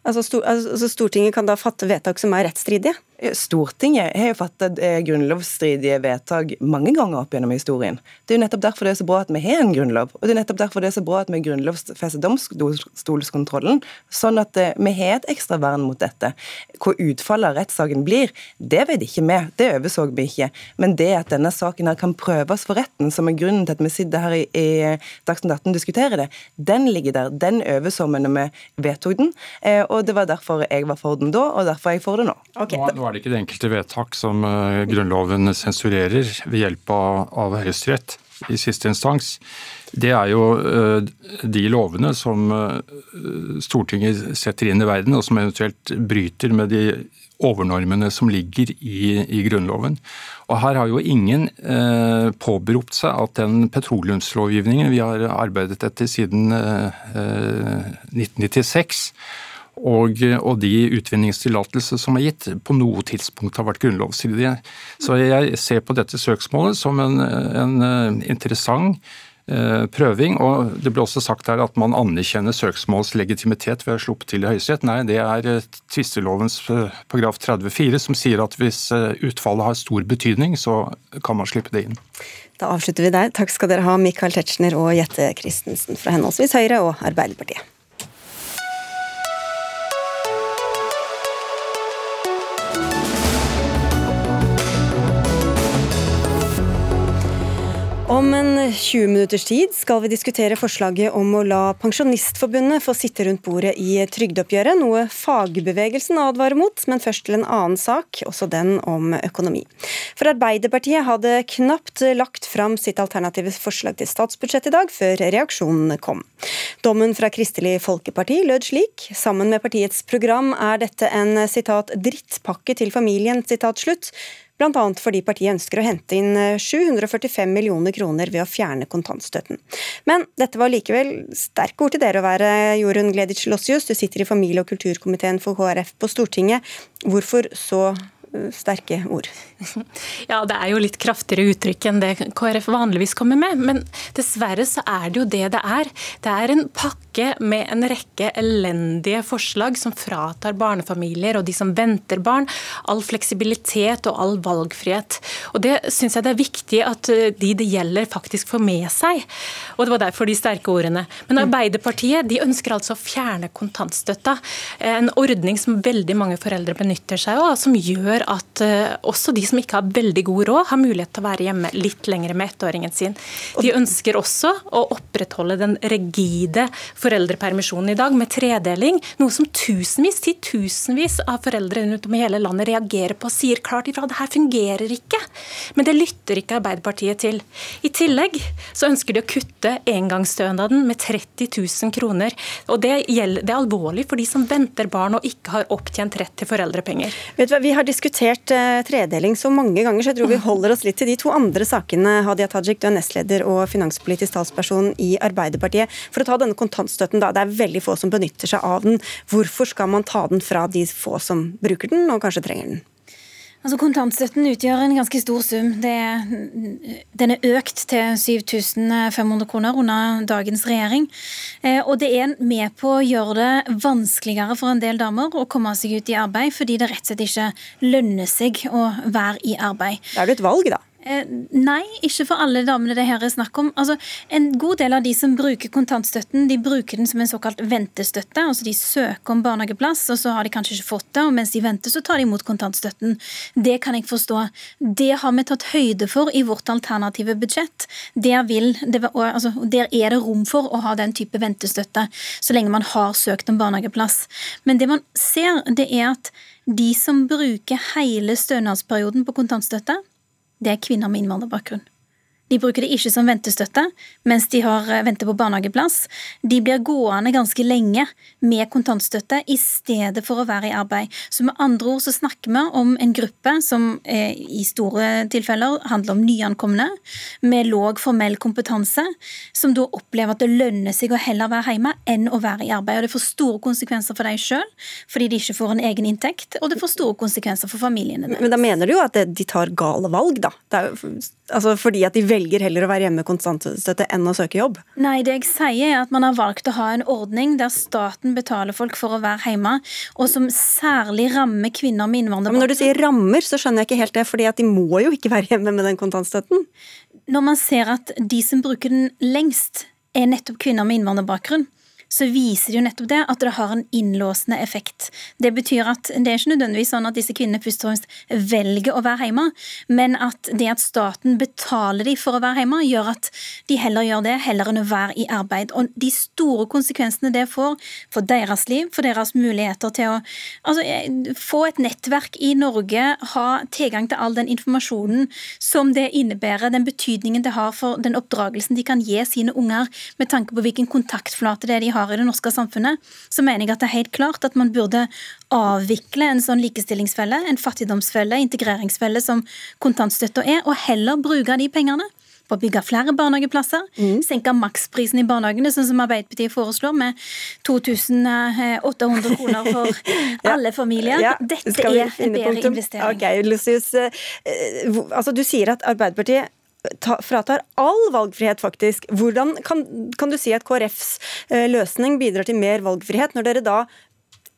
Altså, altså Stortinget kan da fatte vedtak som er rettsstridige? Stortinget har jo fattet eh, grunnlovsstridige vedtak mange ganger opp gjennom historien. Det er jo nettopp derfor det er så bra at vi har en grunnlov, og det er nettopp derfor det er så bra at vi grunnlovfester domstolskontrollen, sånn at eh, vi har et ekstra vern mot dette. Hvor utfallet av rettssaken blir, det vet ikke vi, det overså vi ikke. Men det at denne saken her kan prøves for retten, som er grunnen til at vi sitter her i, i Dagsnytt 18 og diskuterer det, den ligger der. Den overså vi når vi vedtok den, eh, og det var derfor jeg var for den da, og derfor er jeg for det nå. Okay er det ikke det enkelte vedtak som eh, Grunnloven sensurerer ved hjelp av, av Høyesterett i siste instans. Det er jo eh, de lovene som eh, Stortinget setter inn i verden, og som eventuelt bryter med de overnormene som ligger i, i Grunnloven. Og Her har jo ingen eh, påberopt seg at den petroleumslovgivningen vi har arbeidet etter siden eh, 1996 og, og de utvinningstillatelser som er gitt, på noe tidspunkt har vært grunnlovsstridige. Så jeg ser på dette søksmålet som en, en eh, interessant eh, prøving. og Det ble også sagt her at man anerkjenner søksmålets legitimitet ved å sluppe til i Høyesterett. Nei, det er eh, tvistelovens paragraf 34 som sier at hvis utfallet har stor betydning, så kan man slippe det inn. Da avslutter vi der. Takk skal dere ha, Michael Tetzschner og Jette Christensen fra henholdsvis Høyre og Arbeiderpartiet. 20 minutters tid skal vi diskutere forslaget om å la Pensjonistforbundet få sitte rundt bordet i trygdeoppgjøret, noe fagbevegelsen advarer mot, men først til en annen sak, også den om økonomi. For Arbeiderpartiet hadde knapt lagt fram sitt alternative forslag til statsbudsjett i dag, før reaksjonen kom. Dommen fra Kristelig Folkeparti lød slik, sammen med partiets program er dette en sitat, drittpakke til familien, sitat slutt bl.a. fordi partiet ønsker å hente inn 745 eh, millioner kroner ved å fjerne kontantstøtten. Men dette var likevel sterke ord til dere å være, Jorunn Gleditsch Lossius. Du sitter i familie- og kulturkomiteen for KrF på Stortinget. Hvorfor så eh, sterke ord? Ja, det er jo litt kraftigere uttrykk enn det KrF vanligvis kommer med. Men dessverre så er det jo det det er. Det er en pakke med en rekke elendige forslag som fratar barnefamilier og de som venter barn, all fleksibilitet og all valgfrihet. Og Det syns jeg det er viktig at eh, de det gjelder faktisk får med seg. Og Det var derfor de sterke ordene. Men Arbeiderpartiet de ønsker altså å fjerne kontantstøtta. En ordning som veldig mange foreldre benytter seg av, som gjør at eh, også de som ikke har veldig god råd, har mulighet til å være hjemme litt lenger med ettåringen sin. De ønsker også å opprettholde den rigide foreldrepermisjonen i dag, med tredeling. Noe som tusenvis, titusenvis av foreldre rundt om i hele landet reagerer på og sier klart ifra. Det her fungerer ikke. Men det lytter ikke Arbeiderpartiet til. I tillegg så ønsker de å kutte engangsstønaden med 30 000 kroner. Og det, gjelder, det er alvorlig for de som venter barn og ikke har opptjent rett til foreldrepenger. Vet du hva, Vi har diskutert uh, tredeling så mange ganger, så jeg tror vi holder oss litt til de to andre sakene. Hadia Tajik, du er nestleder og finanspolitisk talsperson i Arbeiderpartiet. For å ta denne kontantstøtten, da. Det er veldig få som benytter seg av den. Hvorfor skal man ta den fra de få som bruker den, og kanskje trenger den? Altså Kontantstøtten utgjør en ganske stor sum. Er, den er økt til 7500 kroner under dagens regjering. Eh, og det er med på å gjøre det vanskeligere for en del damer å komme seg ut i arbeid, fordi det rett og slett ikke lønner seg å være i arbeid. Da er det et valg, da. Eh, nei, ikke for alle damene det her er snakk om. Altså, en god del av de som bruker kontantstøtten, de bruker den som en såkalt ventestøtte. altså De søker om barnehageplass, og så har de kanskje ikke fått det. og Mens de venter, så tar de imot kontantstøtten. Det kan jeg forstå. Det har vi tatt høyde for i vårt alternative budsjett. Der, vil, altså, der er det rom for å ha den type ventestøtte, så lenge man har søkt om barnehageplass. Men det man ser, det er at de som bruker hele stønadsperioden på kontantstøtte, det er kvinner med innvandrerbakgrunn. De bruker det ikke som ventestøtte mens de har eh, venter på barnehageplass. De blir gående ganske lenge med kontantstøtte i stedet for å være i arbeid. Så med andre ord så snakker vi om en gruppe som eh, i store tilfeller handler om nyankomne med låg formell kompetanse, som da opplever at det lønner seg å heller være hjemme enn å være i arbeid. Og Det får store konsekvenser for dem sjøl, fordi de ikke får en egen inntekt, og det får store konsekvenser for familiene deres. Men da mener du jo at de tar gale valg, da? Altså fordi at de velger velger heller å være hjemme med kontantstøtte enn å søke jobb? Nei, det jeg sier er at man har valgt å ha en ordning der staten betaler folk for å være hjemme, og som særlig rammer kvinner med innvandrerbakgrunn. Men når du sier rammer, så skjønner jeg ikke helt det, fordi at de må jo ikke være hjemme med den kontantstøtten? Når man ser at de som bruker den lengst, er nettopp kvinner med innvandrerbakgrunn, så viser det jo nettopp det at det har en innlåsende effekt. Det betyr at det er ikke nødvendigvis sånn at disse kvinnene først og fremst velger å være hjemme, men at det at staten betaler dem for å være hjemme, gjør at de heller gjør det, heller enn å være i arbeid. Og de store konsekvensene det får for deres liv, for deres muligheter til å altså, få et nettverk i Norge, ha tilgang til all den informasjonen som det innebærer, den betydningen det har for den oppdragelsen de kan gi sine unger, med tanke på hvilken kontaktflate det er de har har i det norske samfunnet, så mener jeg at det er helt klart at man burde avvikle en sånn likestillingsfelle, en fattigdomsfelle, integreringsfelle som kontantstøtta er, og heller bruke de pengene på å bygge flere barnehageplasser, mm. senke maksprisen i barnehagene, sånn som Arbeiderpartiet foreslår, med 2800 kroner for ja. alle familier. Ja. Dette er en bedre investering. Okay, Lucius, eh, altså, du sier at Arbeiderpartiet ta, fratar all valgfrihet, faktisk. Hvordan kan, kan du si at KrFs eh, løsning bidrar til mer valgfrihet, når dere da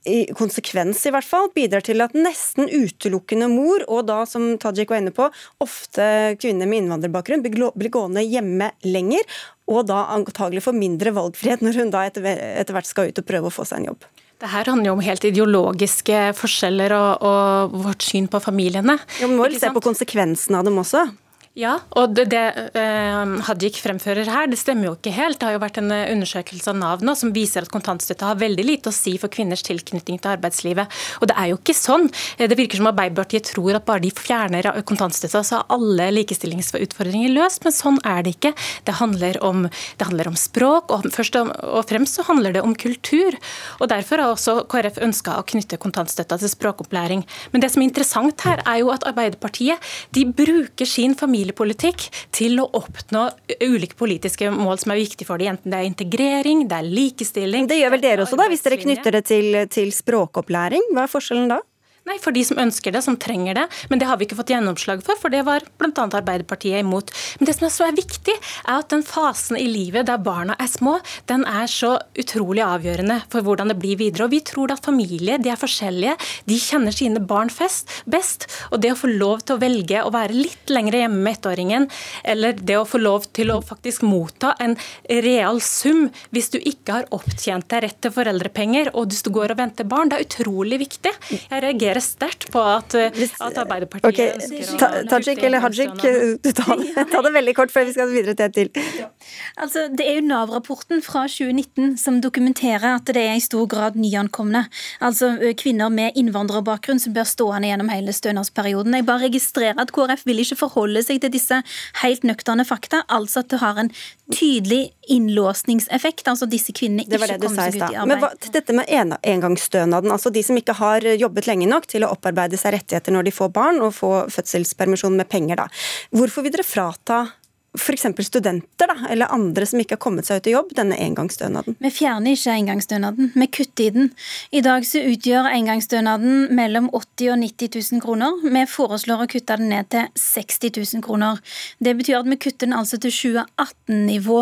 i konsekvens i hvert fall, bidrar til at nesten utelukkende mor, og da, som Tajik var inne på, ofte kvinner med innvandrerbakgrunn, blir gående hjemme lenger, og da antagelig får mindre valgfrihet når hun da etter, etter hvert skal ut og prøve å få seg en jobb. Det her handler jo om helt ideologiske forskjeller og, og vårt syn på familiene. Ja, vi må vel se på konsekvensene av dem også? Ja, og det, det eh, Hajik fremfører her, det stemmer jo ikke helt. Det har jo vært en eh, undersøkelse av Nav nå som viser at kontantstøtte har veldig lite å si for kvinners tilknytning til arbeidslivet. Og det er jo ikke sånn. Eh, det virker som Arbeiderpartiet tror at bare de fjerner kontantstøtta, så er alle likestillingsutfordringer løst, men sånn er det ikke. Det handler om, det handler om språk, og først og fremst så handler det om kultur. Og Derfor har også KrF ønska å knytte kontantstøtta til språkopplæring. Men det som er interessant her, er jo at Arbeiderpartiet de bruker sin familie familiepolitikk til å oppnå ulike politiske mål som er viktige for dem. Enten det er integrering, det er likestilling Det gjør vel dere også, da, hvis dere knytter det til, til språkopplæring? Hva er forskjellen da? Nei, for de som ønsker det, som trenger det. Men det har vi ikke fått gjennomslag for, for det var bl.a. Arbeiderpartiet imot. Men det som er så viktig, er at den fasen i livet der barna er små, den er så utrolig avgjørende for hvordan det blir videre. Og vi tror at familier de er forskjellige, de kjenner sine barn fest, best. Og det å få lov til å velge å være litt lenger hjemme med ettåringen, eller det å få lov til å faktisk motta en real sum hvis du ikke har opptjent deg rett til foreldrepenger, og du går og venter barn, det er utrolig viktig. Jeg reagerer reagerer sterkt på at, eh, at Arbeiderpartiet okay. ønsker å Tajik eller Hajik, ta, ta, det veldig kort før vi skal videre til et til. Ja. Altså, det er jo Nav-rapporten fra 2019 som dokumenterer at det er i stor grad nyankomne. Altså kvinner med innvandrerbakgrunn som blir stående gjennom hele stønadsperioden. Jeg bare registrerer at KrF vil ikke forholde seg til disse helt nøkterne fakta, altså at det har en tydelig innlåsningseffekt. altså disse kvinnene ikke kommer seg ut i arbeid. Men hva, dette med en, engangsstønaden, altså de som ikke har jobbet lenge nok til å opparbeide seg rettigheter når de får barn, og få fødselspermisjon med penger, da. Hvorfor vil dere frata f.eks. studenter da, eller andre som ikke har kommet seg ut i jobb, denne engangsstønaden? Vi fjerner ikke engangsstønaden, vi kutter i den. I dag så utgjør engangsstønaden mellom 80 og 90 000 kroner. Vi foreslår å kutte den ned til 60 000 kroner. Det betyr at vi kutter den altså til 2018-nivå.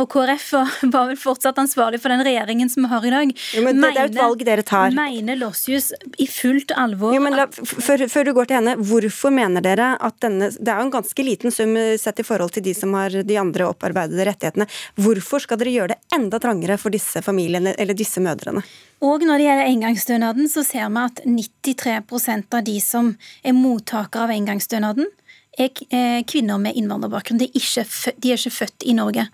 Og KrF var vel fortsatt ansvarlig for den regjeringen som vi har i dag. Jo, men det, det er et valg dere tar. Mener Lossius i fullt alvor jo, men la, før, før, du går til henne, hvorfor mener dere at denne Det er jo en ganske liten sum sett i forhold til til de som har de andre opparbeidede rettighetene. Hvorfor skal dere gjøre det enda trangere for disse familiene eller disse mødrene? Og når det gjelder engangsstønaden, så ser vi at 93% av de som er mottakere av engangsstønaden, er eh, kvinner med innvandrerbakgrunn. De er, ikke, de er ikke født i Norge.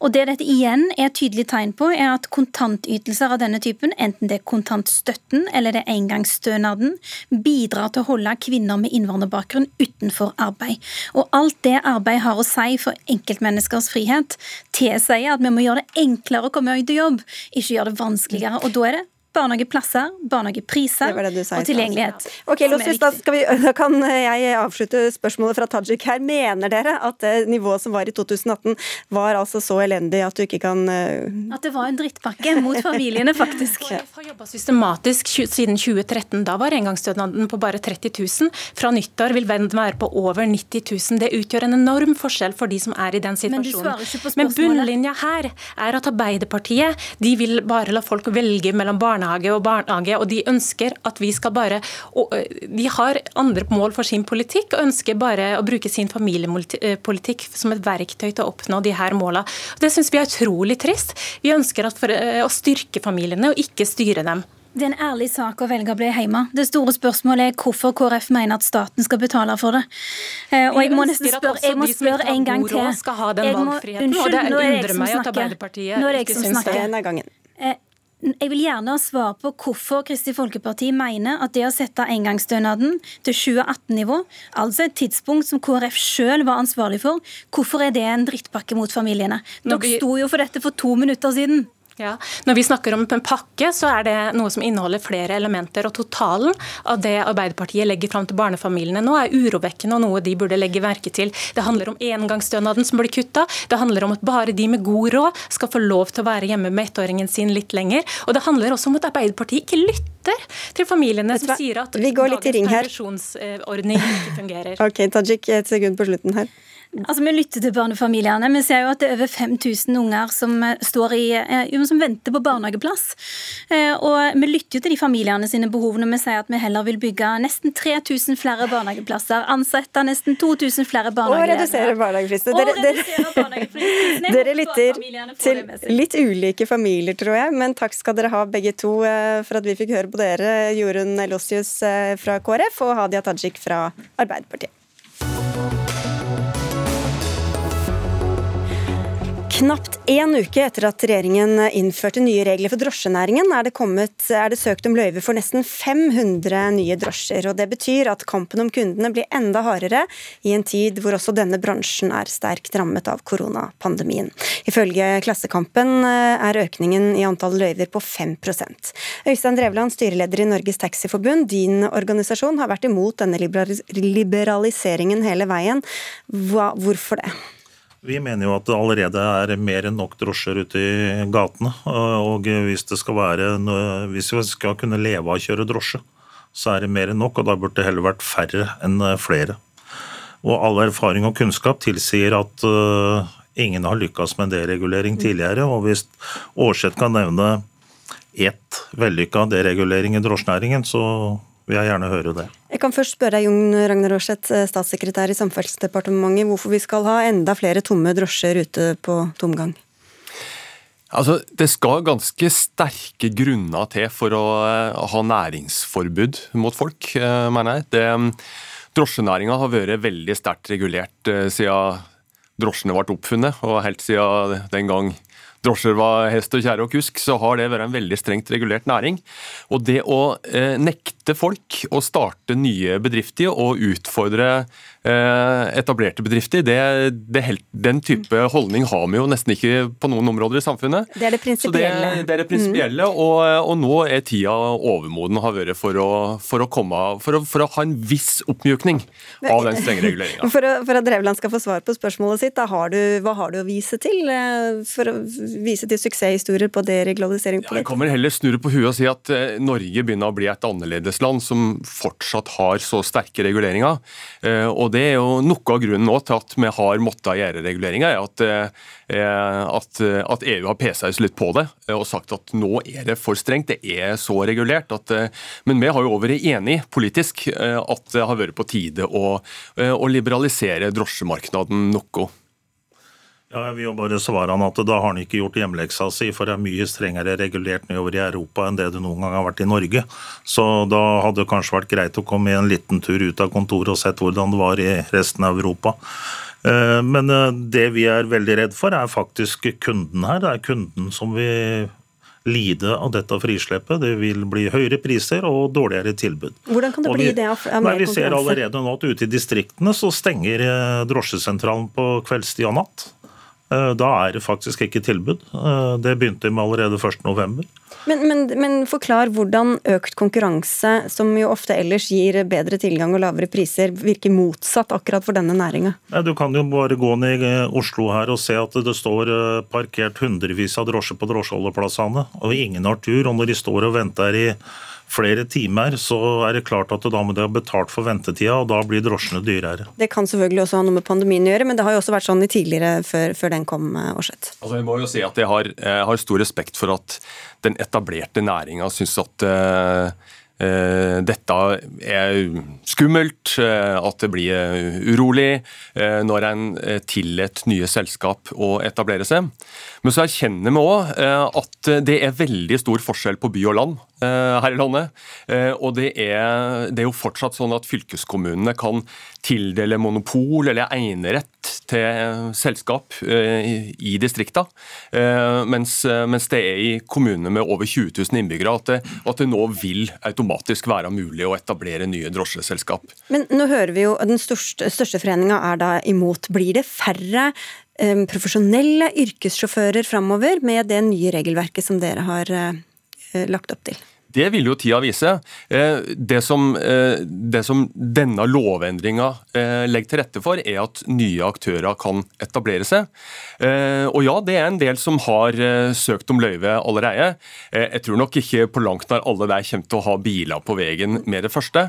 Og Det dette igjen er et tydelig tegn på, er at kontantytelser av denne typen, enten det er kontantstøtten eller det er engangsstønaden, bidrar til å holde kvinner med innvandrerbakgrunn utenfor arbeid. Og alt det arbeid har å si for enkeltmenneskers frihet, tilsier at vi må gjøre det enklere å komme ut i jobb, ikke gjøre det vanskeligere. Og da er det barnehageplasser, barnehagepriser det det og tilgjengelighet. Ok, Lossis, da, vi, da, kan jeg avslutte spørsmålet fra Tajik her. Mener dere at det nivået som var i 2018 var altså så elendig at du ikke kan uh... At det var en drittpakke mot familiene, faktisk. KrF har jobba systematisk siden 2013. Da var engangsstønaden på bare 30 000. Fra nyttår vil den være på over 90 000. Det utgjør en enorm forskjell for de som er i den situasjonen. Men, Men bunnlinja her er at Arbeiderpartiet de vil bare la folk velge mellom barnehage barnehage og barnehage, og de ønsker at vi skal bare De har andre mål for sin politikk og ønsker bare å bruke sin familiepolitikk som et verktøy til å oppnå de her målene. Det syns vi er utrolig trist. Vi ønsker for, å styrke familiene og ikke styre dem. Det er en ærlig sak å velge å bli hjemme. Det store spørsmålet er hvorfor KrF mener at staten skal betale for det. Eh, og jeg må nesten spørre, jeg må spørre en gang til. Jeg må, unnskyld, nå er det jeg som snakker. Nå er det jeg som snakker. Jeg vil gjerne ha svar på hvorfor Kristelig Folkeparti mener at det å sette engangsstønaden til 2018-nivå, altså et tidspunkt som KrF sjøl var ansvarlig for, hvorfor er det en drittpakke mot familiene? Dere sto jo for dette for to minutter siden. Ja. Når vi snakker om en pakke, så er det noe som inneholder flere elementer. og Totalen av det Arbeiderpartiet legger fram til barnefamiliene nå, er urovekkende og noe de burde legge merke til. Det handler om engangsstønaden som blir kutta. Det handler om at bare de med god råd skal få lov til å være hjemme med ettåringen sin litt lenger. Og det handler også om at Arbeiderpartiet ikke lytter til familiene som sier at dagens permisjonsordning ikke fungerer. Ok, Tajik, et sekund på slutten her. Altså, Vi lytter til barnefamiliene. Vi ser jo at det er over 5000 unger som, eh, står i, eh, som venter på barnehageplass. Eh, og Vi lytter jo til de familiene sine behov når vi sier at vi heller vil bygge nesten 3000 flere barnehageplasser, ansette nesten 2000 flere barnehageledere. Og redusere barnehagepriser. Dere, dere, dere lytter til litt ulike familier, tror jeg. Men takk skal dere ha begge to for at vi fikk høre på dere, Jorunn Lossius fra KrF og Hadia Tajik fra Arbeiderpartiet. Knapt én uke etter at regjeringen innførte nye regler for drosjenæringen, er det, kommet, er det søkt om løyve for nesten 500 nye drosjer. og Det betyr at kampen om kundene blir enda hardere i en tid hvor også denne bransjen er sterkt rammet av koronapandemien. Ifølge Klassekampen eh, er økningen i antall løyver på 5% Øystein Drevland, styreleder i Norges Taxiforbund, din organisasjon har vært imot denne liberaliseringen hele veien. Hva, hvorfor det? Vi mener jo at det allerede er mer enn nok drosjer ute i gatene. Og hvis, det skal være, hvis vi skal kunne leve av å kjøre drosje, så er det mer enn nok. Og da burde det heller vært færre enn flere. Og all erfaring og kunnskap tilsier at uh, ingen har lykkes med deregulering tidligere. Og hvis Aarseth kan nevne ett vellykka deregulering i drosjenæringen, så vil jeg gjerne høre det. Jeg kan først spørre deg, Jon Ragnar Aarseth, eh, statssekretær i Samferdselsdepartementet, hvorfor vi skal ha enda flere tomme drosjer ute på tomgang? Altså, Det skal ganske sterke grunner til for å eh, ha næringsforbud mot folk, eh, mener jeg. Det, drosjenæringa har vært veldig sterkt regulert siden drosjene ble oppfunnet, og helt siden den gang drosjer var hest og kjerre og kusk, så har det vært en veldig strengt regulert næring. Og det å eh, nekte folk å starte nye bedrifter og utfordre etablerte bedrifter, det, det, den type holdning har vi jo nesten ikke på noen områder i samfunnet. Det er det prinsipielle. Det, det, er det prinsipielle, mm. og, og, nå er tida overmoden har vært for å, for å, komme, for å, for å ha en viss oppmjukning av den strenge reguleringa. For, for, at Drevland skal få svar på spørsmålet sitt, har du, hva har du å vise til eh, for å vise til suksesshistorier på deregularisering? Ja, jeg kommer heller snurre på huet og si at eh, Norge begynner å bli et annerledesland som fortsatt har så sterke reguleringer. Eh, og Det er jo noe av grunnen til at vi har måttet gjøre reguleringer, er at, eh, at, at EU har pesa oss litt på det og sagt at nå er det for strengt, det er så regulert. At, men vi har jo vært enig politisk at det har vært på tide å, å liberalisere drosjemarkedet noe. Ja, jeg vil jo bare svare han at Da har han ikke gjort hjemmeleksa si, for det er mye strengere regulert nedover i Europa enn det det noen gang har vært i Norge. Så da hadde det kanskje vært greit å komme en liten tur ut av kontoret og sett hvordan det var i resten av Europa. Eh, men eh, det vi er veldig redd for, er faktisk kunden her. Det er kunden som vil lide av dette frisleppet. Det vil bli høyere priser og dårligere tilbud. Hvordan kan det vi, bli det av, av nei, Vi ser allerede nå at ute i distriktene så stenger eh, drosjesentralen på kveldstid og natt. Eh, da er det faktisk ikke tilbud. Eh, det begynte med allerede 1.11. Men, men, men forklar hvordan økt konkurranse, som jo ofte ellers gir bedre tilgang og lavere priser, virker motsatt akkurat for denne næringa? Du kan jo bare gå ned i Oslo her og se at det står eh, parkert hundrevis av drosjer på drosjeholdeplassene, og ingen har tur. Og når de står og venter i flere timer, så er det klart at da må de ha betalt for ventetida, og da blir drosjene dyrere. Det kan selvfølgelig også ha noe med pandemien å gjøre, men det har jo også vært sånn i tidligere før, før den kom, Aarseth. Altså, jeg må jo si at jeg har, jeg har, stor respekt for at den etablerte næringa syns at uh, Uh, dette er skummelt, uh, at det blir urolig uh, når en tillater nye selskap å etablere seg. Men så erkjenner vi òg at det er veldig stor forskjell på by og land her i landet. Og det er, det er, jo fortsatt sånn at fylkeskommunene kan tildele monopol eller enerett til selskap i distrikta, mens, mens, det er i kommunene med over 20 000 innbyggere at det, at det nå vil automatisk være mulig å etablere nye drosjeselskap. Men nå hører vi jo at den største, største foreninga er da imot. Blir det færre profesjonelle yrkessjåfører framover med det nye regelverket som dere har lagt opp til? Det vil jo tida vise. Eh, det som, eh, det som denne lovendringa eh, legger til rette for, er at nye aktører kan etablere seg. Og ja, det er en del som har søkt om løyve allerede. Jeg tror nok ikke på langt nær alle der kommer til å ha biler på veien med det første.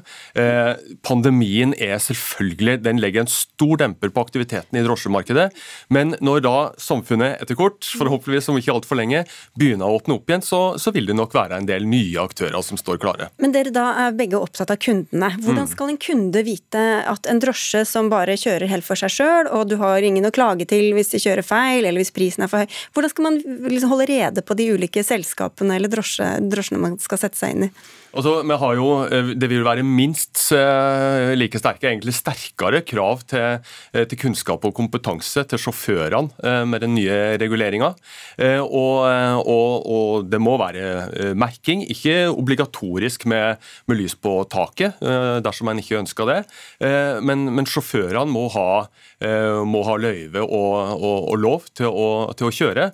Pandemien er selvfølgelig, den legger en stor demper på aktiviteten i drosjemarkedet. Men når da samfunnet etter kort, forhåpentligvis om ikke altfor lenge, begynner å åpne opp igjen, så, så vil det nok være en del nye aktører aktører som står klare. Men dere da er begge opptatt av kundene. Hvordan mm. skal en kunde vite at en drosje som bare kjører helt for seg sjøl, og du har ingen å klage til hvis de kjører feil, eller hvis prisen er for høy, hvordan skal man liksom holde rede på de ulike selskapene eller drosje, drosjene man skal sette seg inn i? Altså, vi har jo, eh, Det vil være minst eh, like sterke, egentlig sterkere krav til, eh, til kunnskap og kompetanse til sjåførene med den nye reguleringa. Og, og, og, det må være merking, ikke obligatorisk med, med lys på taket dersom man ikke ønsker det. Men, men sjåførene må ha, må ha løyve og, og lov til å, til å, kjøre.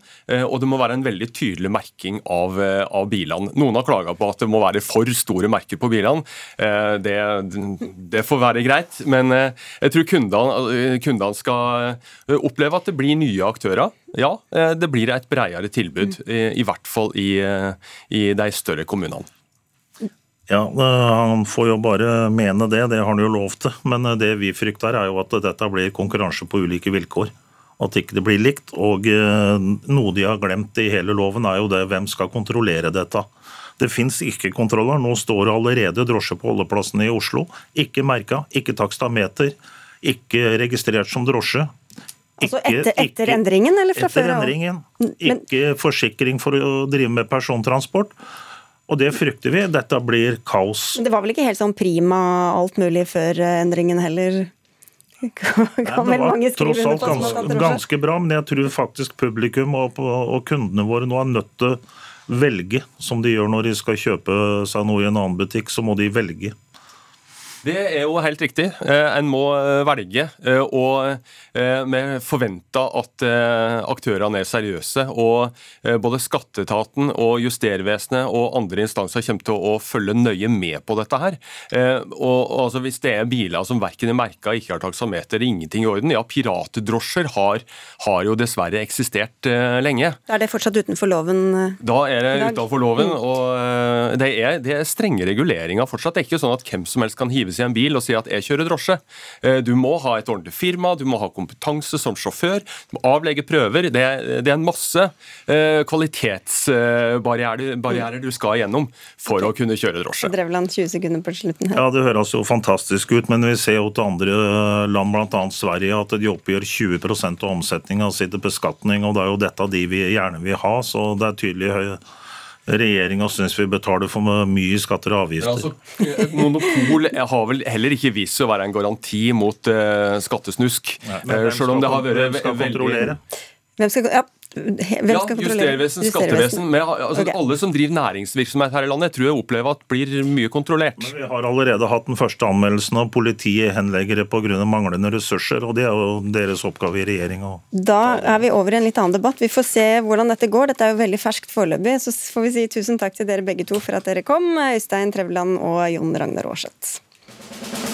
Og det må være en veldig tydelig merking av, av bilene. Noen har klaga på at det må være for store merker på bilene. Eh, det, det får være greit. Men eh, jeg tror kundene, kundene skal oppleve at det blir nye aktører. Ja, eh, det blir et bredere tilbud, i, i hvert fall i, i de større kommunene. Ja, Han får jo bare mene det, det har han jo lov til. Men det vi frykter er jo at dette blir konkurranse på ulike vilkår. At ikke det blir likt. Og noe de har glemt i hele loven er jo det hvem skal kontrollere dette. Det fins ikke kontroller. Nå står allerede drosje på holdeplassene i Oslo. Ikke merka, ikke takstameter, ikke registrert som drosje. Altså etter, etter ikke, endringen, eller fra før? Etter endringen. Ikke forsikring for å drive med persontransport. Og det frykter vi. Dette blir kaos. Men det var vel ikke helt sånn prima alt mulig før eh, endringen heller? Kan Nei, det var tross alt ganske, ganske, bra, men jeg tror faktisk publikum og, og kundene våre nå er nødt til velge, som de gjør når de skal kjøpe seg noe i en annen butikk. Så må de velge. Det er jo helt riktig. Eh, en må eh, velge. Eh, og vi forventer at aktørene er seriøse. Og både skatteetaten og Justervesenet og andre instanser kommer til å følge nøye med på dette her. Og altså Hvis det er biler som verken er merka, ikke har taksameter, ingenting i orden Ja, piratdrosjer har, har jo dessverre eksistert lenge. Da er det fortsatt utenfor loven? Da er det utenfor loven. Og det er, det er strenge reguleringer fortsatt. Det er ikke sånn at hvem som helst kan hive seg i en bil og si at jeg kjører drosje. Eh, du må ha et ordentlig firma, du må ha kompetanse som sjåfør, du må avlegge prøver. Det, det er en masse eh, kvalitetsbarrierer du skal igjennom for okay. å kunne kjøre drosje. Drevland, 20 sekunder på slutten her. Ja, Det høres jo fantastisk ut, men vi ser jo til andre land, bl.a. Sverige, at de oppgjør 20% av omsetninga si til beskatning. og Det er jo dette de vi gjerne vil ha. så det er tydelig høy regjeringa syns vi betaler for mye skatter og avgifter. Altså, eh, monopol har vel heller ikke vist seg å være en garanti mot uh, skattesnusk. Nei, men hvem skal, om det har vært hvem skal kontrollere? Hvem skal, ja, hvem ja, Justervesen, skattevesen. Med, altså, okay. Alle som driver næringsvirksomhet her i landet, tror jeg opplever at blir mye kontrollert. Men Vi har allerede hatt den første anmeldelsen av politiet henlegger det pga. manglende ressurser. og Det er jo deres oppgave i regjeringa. Da er vi over i en litt annen debatt. Vi får se hvordan dette går. Dette er jo veldig ferskt foreløpig. Så får vi si tusen takk til dere begge to for at dere kom, Øystein Trevland og Jon Ragnar Aarseth.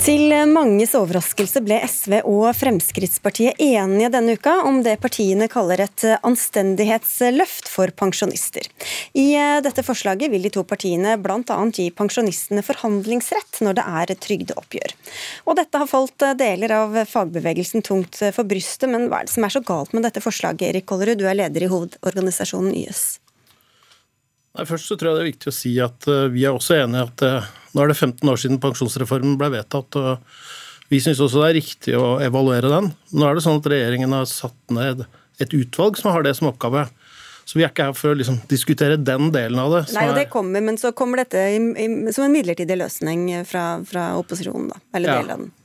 Til manges overraskelse ble SV og Fremskrittspartiet enige denne uka om det partiene kaller et anstendighetsløft for pensjonister. I dette forslaget vil de to partiene bl.a. gi pensjonistene forhandlingsrett når det er trygdeoppgjør. Og dette har falt deler av fagbevegelsen tungt for brystet, men hva er det som er så galt med dette forslaget, Erik Kollerud, du er leder i hovedorganisasjonen YS? Nei, først så tror jeg det er viktig å si at eh, vi er også enig i at eh, nå er det 15 år siden pensjonsreformen ble vedtatt. og Vi syns også det er riktig å evaluere den. Nå er det sånn at regjeringen har satt ned et utvalg som har det som oppgave. Så vi er ikke her for å liksom diskutere den delen av det. Nei, og det kommer, Men så kommer dette i, i, som en midlertidig løsning fra, fra opposisjonen, da. Eller ja. del av den.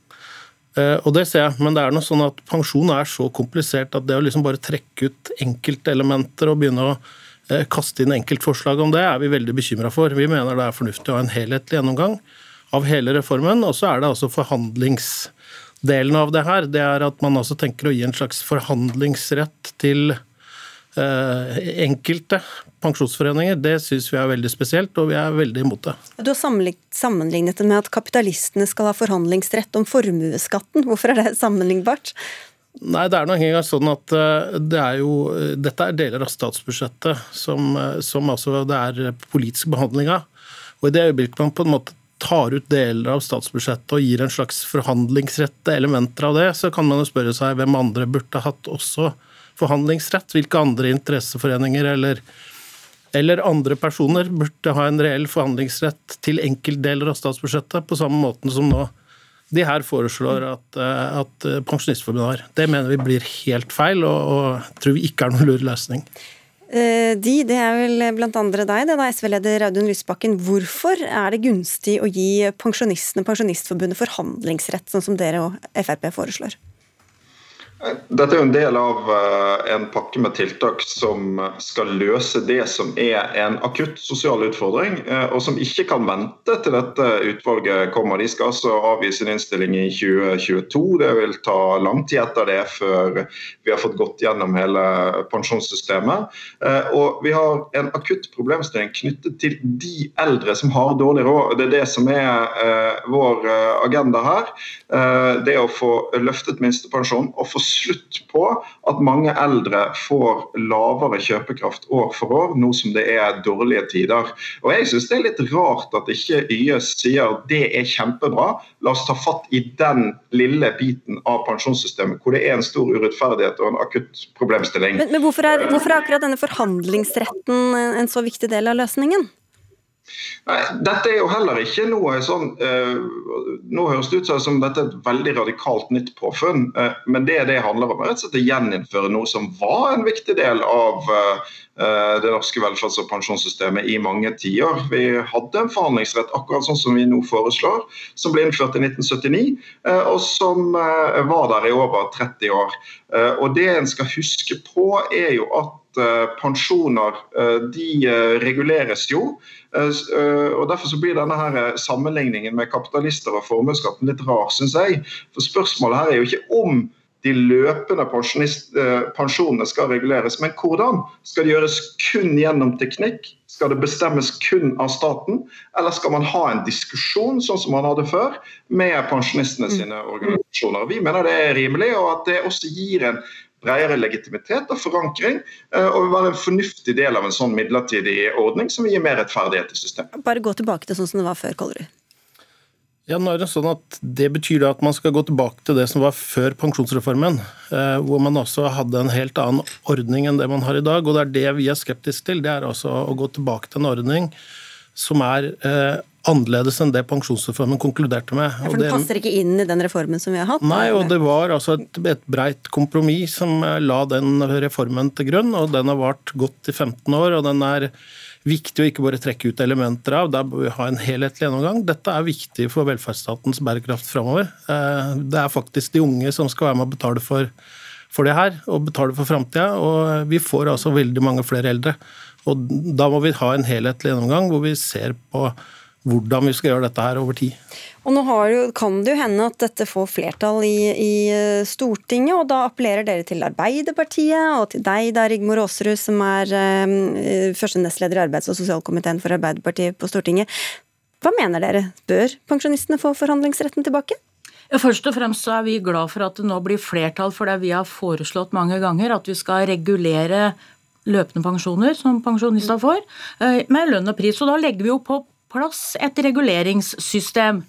Eh, og det ser jeg, men det er noe sånn at pensjon er så komplisert at det å liksom bare trekke ut enkeltelementer og begynne å kaste inn enkeltforslag om det, er vi veldig bekymra for. Vi mener det er fornuftig å ha en helhetlig gjennomgang av hele reformen. Og så er det altså forhandlingsdelen av det her. Det er at man altså tenker å gi en slags forhandlingsrett til eh, enkelte pensjonsforeninger. Det syns vi er veldig spesielt, og vi er veldig imot det. Du har sammenlignet det med at kapitalistene skal ha forhandlingsrett om formuesskatten. Hvorfor er det sammenlignbart? Nei, det er nok engang sånn at eh, det er jo, dette er deler av statsbudsjettet som, eh, som altså det er politisk behandling av. Og i det øyeblikket man på en måte tar ut deler av statsbudsjettet og gir en slags forhandlingsrette elementer av det, så kan man jo spørre seg hvem andre burde hatt også forhandlingsrett. Hvilke andre interesseforeninger eller, eller andre personer burde ha en reell forhandlingsrett til enkeltdeler av statsbudsjettet, på samme måte som nå de her foreslår at, eh, at Pensjonistforbundet har. Det mener vi blir helt feil, og, og tror vi ikke er noen lur løsning. Eh, de, det er vel blant andre deg, det da SV-leder Audun Lysbakken. Hvorfor er det gunstig å gi pensjonistene og Pensjonistforbundet forhandlingsrett, sånn som dere og Frp foreslår? Dette er jo en del av eh, en pakke med tiltak som skal løse det som er en akutt sosial utfordring, eh, og som ikke kan vente til dette utvalget kommer. De skal altså avgi sin innstilling i 2022. Det vil ta lang tid etter det før vi har fått gått gjennom hele pensjonssystemet. Eh, og vi har en akutt problemstilling knyttet til de eldre som har dårlig råd. Det er det som er vår agenda her. Det å få løftet minstepensjonen og få slutt på at mange eldre får lavere kjøpekraft år for år, nå som det er dårlige tider. Og Jeg syns det er litt rart at ikke YS sier det er kjempebra, la oss ta fatt i den lille biten av pensjonssystemet hvor det er en stor urettferdighet og en akutt problemstilling. Men, men hvorfor, er, hvorfor er akkurat denne forhandlingsretten en så viktig del av løsningen? Nei, Dette er jo heller ikke noe sånn uh, Nå høres det ut som dette er et veldig radikalt nytt påfunn, uh, men det det handler om, rett og slett å gjeninnføre noe som var en viktig del av uh, det norske velferds- og pensjonssystemet i mange tiår. Vi hadde en forhandlingsrett akkurat sånn som vi nå foreslår, som ble innført i 1979, og som var der i over 30 år. Og Det en skal huske på, er jo at pensjoner de reguleres jo og Derfor så blir denne her eh, sammenligningen med kapitalister og formuesskatten litt rar, syns jeg. For Spørsmålet her er jo ikke om de løpende eh, pensjonene skal reguleres, men hvordan? Skal det gjøres kun gjennom teknikk? Skal det bestemmes kun av staten, eller skal man ha en diskusjon sånn som man hadde før, med pensjonistene sine organisasjoner? Vi mener det er rimelig, og at det også gir en bredere legitimitet og forankring, eh, og vil være en fornuftig del av en sånn midlertidig ordning som vil gi mer rettferdighet i systemet. Bare gå tilbake til sånn som det var før, Kollerud. Ja, nå er Det sånn at det betyr at man skal gå tilbake til det som var før pensjonsreformen. Eh, hvor man også hadde en helt annen ordning enn det man har i dag. og Det er det vi er skeptiske til. Det er altså å gå tilbake til en ordning som er eh, annerledes enn det pensjonsreformen konkluderte med. Ja, for Den passer ikke inn i den reformen som vi har hatt? Nei, og det var altså et, et breit kompromiss som eh, la den reformen til grunn. og Den har vart godt i 15 år, og den er viktig å ikke bare trekke ut elementer av. Der bør vi ha en helhetlig gjennomgang. Dette er viktig for velferdsstatens bærekraft framover. Eh, det er faktisk de unge som skal være med å betale for, for det her, og betale for framtida. Og vi får altså veldig mange flere eldre. Og da må vi ha en helhetlig gjennomgang hvor vi ser på hvordan vi skal gjøre dette her over tid. Og nå jo, kan det jo hende at dette får flertall i, i, eh, Stortinget, og da appellerer dere til Arbeiderpartiet og til deg, da, Rigmor Aasrud, som er uh, første nestleder i arbeids- og sosialkomiteen for Arbeiderpartiet på Stortinget. Hva mener dere? Bør pensjonistene få forhandlingsretten tilbake? Ja, først og fremst så er vi glad for at det nå blir flertall for det vi har foreslått mange ganger, at vi skal regulere løpende pensjoner som pensjonister får, med lønn og pris. Og da legger vi jo på plass et reguleringssystem.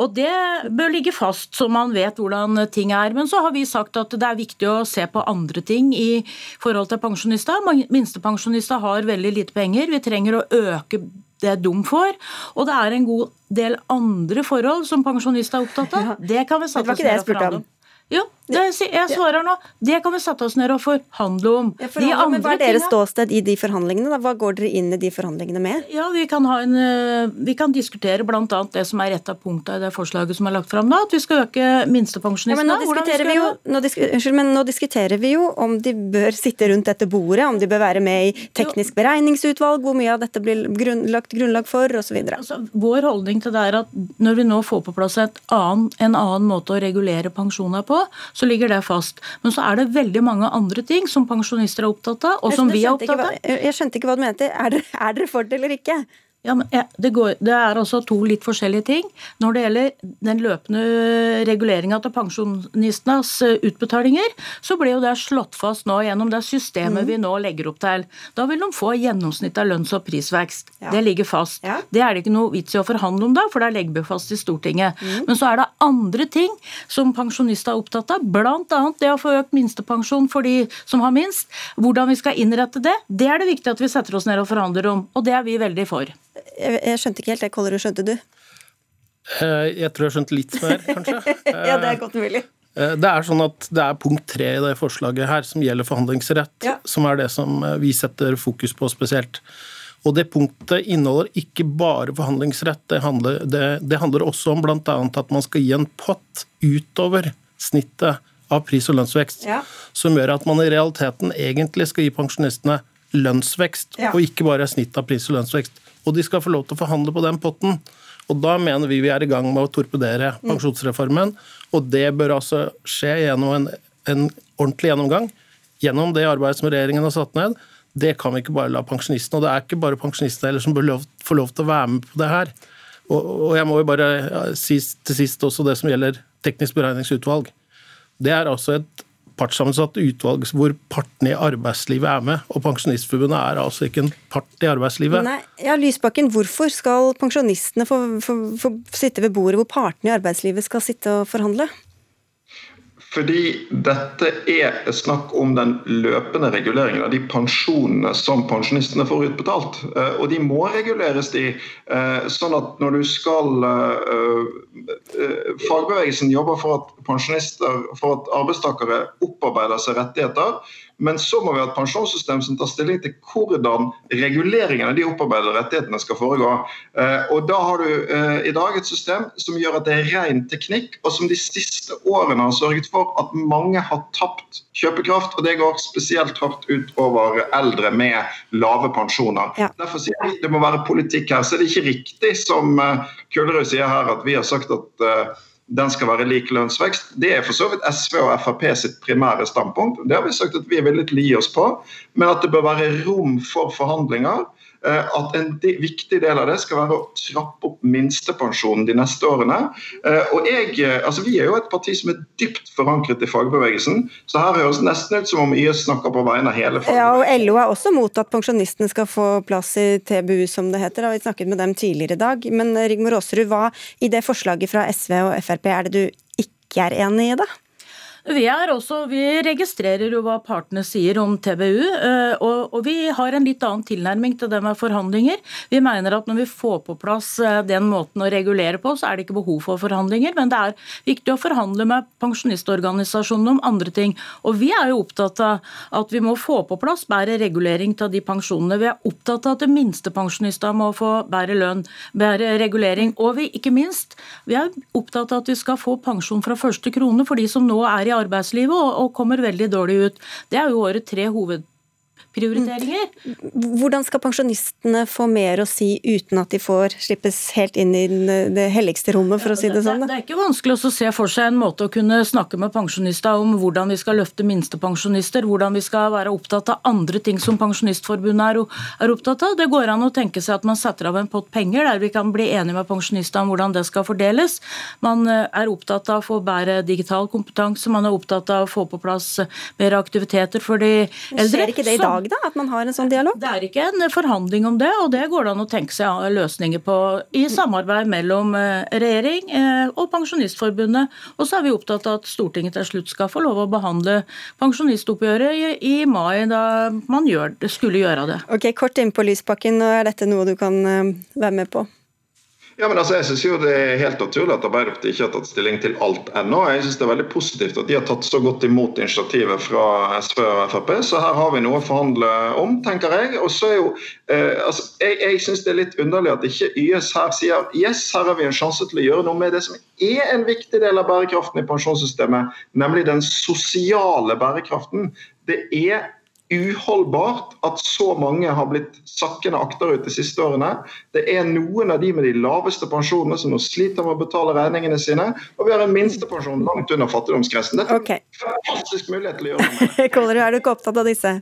Og Det bør ligge fast, så man vet hvordan ting er. Men så har vi sagt at det er viktig å se på andre ting i forhold til pensjonister. Minstepensjonister har veldig lite penger. Vi trenger å øke det de får. Og det er en god del andre forhold som pensjonister er opptatt av. Det kan vi var oss ned og forhandle om. Jo, det, jeg svarer nå. Det kan vi sette oss ned og forhandle om. Ja, forhandle, men Hva er deres ståsted i de forhandlingene? Da? Hva går dere inn i de forhandlingene med? Ja, Vi kan, ha en, eh, vi kan diskutere bl.a. det som er et av punktene i det forslaget som er lagt fram nå, at vi skal øke minstepensjonistene. Ja, men, nå diskuterer, vi jo, nå, disk, unnskyld, men nå diskuterer vi jo om de bør sitte rundt dette bordet, om de bør være med i teknisk beregningsutvalg, hvor mye av dette blir grunn, lagt grunnlag for osv. Altså, vår holdning til det er at når vi nå får på plass annen, en annen måte å regulere pensjoner på, så ligger det fast. Men så er det veldig mange andre ting som pensjonister er opptatt av, og som vi er opptatt av. Jeg skjønte ikke hva du mente. Er dere, er dere for det eller ikke? Ja, men det, går, det, er altså to litt forskjellige ting. Når det gjelder den løpende reguleringa til pensjonistenes eh, utbetalinger, så ble jo det slått fast nå gjennom det systemet mm. vi nå legger opp til. Da vil de få gjennomsnitt av lønns- og prisvekst. Ja. Det ligger fast. Ja. Det er det ikke noe vits i å forhandle om da, for det legger vi fast i Stortinget. Mm. Men så er det andre ting som pensjonister er opptatt av, bl.a. det å få økt minstepensjon for de som har minst. Hvordan vi skal innrette det, det er det viktig at vi setter oss ned og forhandler om, og det er vi veldig for. Jeg skjønte ikke helt det. Kollerud, skjønte du? Eh, jeg tror jeg skjønte litt mer, kanskje. ja, det er godt mulig. Eh, det er sånn at det er punkt tre i det forslaget her som gjelder forhandlingsrett, ja. som er det som eh, vi setter fokus på spesielt. Og det punktet inneholder ikke bare forhandlingsrett, det handler, det, det handler også om bl.a. at man skal gi en pott utover snittet av pris- og lønnsvekst, ja. som gjør at man i realiteten egentlig skal gi pensjonistene lønnsvekst, ja. og ikke bare snitt av pris- og lønnsvekst. Og de skal få lov til å forhandle på den potten. Og da mener vi vi er i gang med å torpedere mm. pensjonsreformen. Og det bør altså skje gjennom en, en ordentlig gjennomgang. Gjennom det arbeidet som regjeringen har satt ned. Det kan vi ikke bare la pensjonistene. Og det er ikke bare pensjonistene heller som bør lov, få lov til å være med på det her. Og, og jeg må jo bare si til sist også det som gjelder teknisk beregningsutvalg. Det er altså et partssammensatt utvalg hvor partene i arbeidslivet er med. Og Pensjonistforbundet er altså ikke en part i arbeidslivet. Nei, ja, Lysbakken, hvorfor skal pensjonistene få, få, få sitte ved bordet hvor partene i arbeidslivet skal sitte og forhandle? Fordi dette er snakk om den løpende reguleringen av de pensjonene som pensjonistene får utbetalt. Eh, og de må reguleres, de. Eh, sånn at når du skal eh, Fagbevegelsen jobber for at pensjonister, for at arbeidstakere opparbeider seg rettigheter. Men så må vi ha et pensjonssystem som tar stilling til hvordan reguleringen av de opparbeidede rettighetene skal foregå. Eh, og Da har du eh, i dag et system som gjør at det er ren teknikk, og som de siste årene har sørget for at mange har tapt kjøpekraft. og Det går spesielt hardt ut over eldre med lave pensjoner. Ja. Derfor sier vi det må være politikk her. Så det er ikke riktig som Kullerud sier her, at vi har sagt at den skal være lik lønnsvekst. Det er for så vidt SV og Frp sitt primære standpunkt. Det har vi sagt at vi er villige til å gi oss på, men at det bør være rom for forhandlinger. Eh, at en viktig del av det skal være å trappe opp minstepensjonen de neste årene. Eh, og jeg, eh, altså Vi er jo et parti som er dypt forankret i fagbevegelsen, så her høres det nesten ut som om YS snakker på vegne av hele fagbevegelsen. Ja, og LO er også mot at pensjonistene skal få plass i TBU, som det heter. Da. Vi snakket med dem tidligere i dag. Men Rigmor Aasrud, hva i det forslaget fra SV og Frp er det du ikke er enig i, da? Vi, også, vi, registrerer jo hva partene sier om TBU, eh, og, og, vi har en litt annen tilnærming til det med forhandlinger. Vi mener at når vi får på plass eh, den måten å regulere på, så er det ikke behov for forhandlinger. Men det er viktig å forhandle med pensjonistorganisasjonene om andre ting. Og vi er jo opptatt av at vi må få på plass bedre regulering av de pensjonene. Vi er opptatt av at det minste pensjonistene må få bedre lønn, bedre regulering. Og vi, ikke minst, vi er opptatt av at vi skal få pensjon fra første krone for de som nå er i arbeidslivet og, og kommer veldig dårlig ut. Det er jo våre tre hoved prioriteringer. Hvordan skal pensjonistene få mer å si uten at de får slippes helt inn i det helligste rommet, for å si det sånn? Det, det er ikke vanskelig å se for seg en måte å kunne snakke med pensjonister om hvordan vi skal løfte minstepensjonister, hvordan vi skal være opptatt av andre ting som Pensjonistforbundet er, opptatt av. Det går an å tenke seg at man setter av en pott penger der vi kan bli enige med pensjonister om hvordan det skal fordeles. Man eh, er opptatt av å få bedre digital kompetanse, man er opptatt av å få på plass mer aktiviteter for de eldre. Skjer ikke det i dag? Dag, da? At man har en sånn dialog? Det er ikke en forhandling om det, og det går det an å tenke seg løsninger på i samarbeid mellom eh, regjering eh, og Pensjonistforbundet. Og så er vi opptatt av at Stortinget til slutt skal få lov å behandle pensjonistoppgjøret i mai, da man gjør, skulle gjøre det. Ok, Kort inn på Lysbakken, er dette noe du kan eh, være med på? Ja, men altså, jeg synes jo Det er helt naturlig at Arbeiderpartiet ikke har tatt stilling til alt ennå. Jeg synes Det er veldig positivt at de har tatt så godt imot initiativet fra SV og Frp. Så her har vi noe å forhandle om, tenker jeg. Og så er jo, eh, altså, Jeg, jeg synes det er litt underlig at ikke YS her sier yes, her har vi en sjanse til å gjøre noe med det som er en viktig del av bærekraften i pensjonssystemet, nemlig den sosiale bærekraften. Det er uholdbart at så mange har blitt sakkende akterut de siste årene. Det er noen av de med de laveste pensjonene som nå sliter med å betale regningene sine. Og vi har en minstepensjon langt under fattigdomsgrensen. Dette er okay. en fantastisk mulighet til å gjøre noe med det. er du ikke opptatt av disse?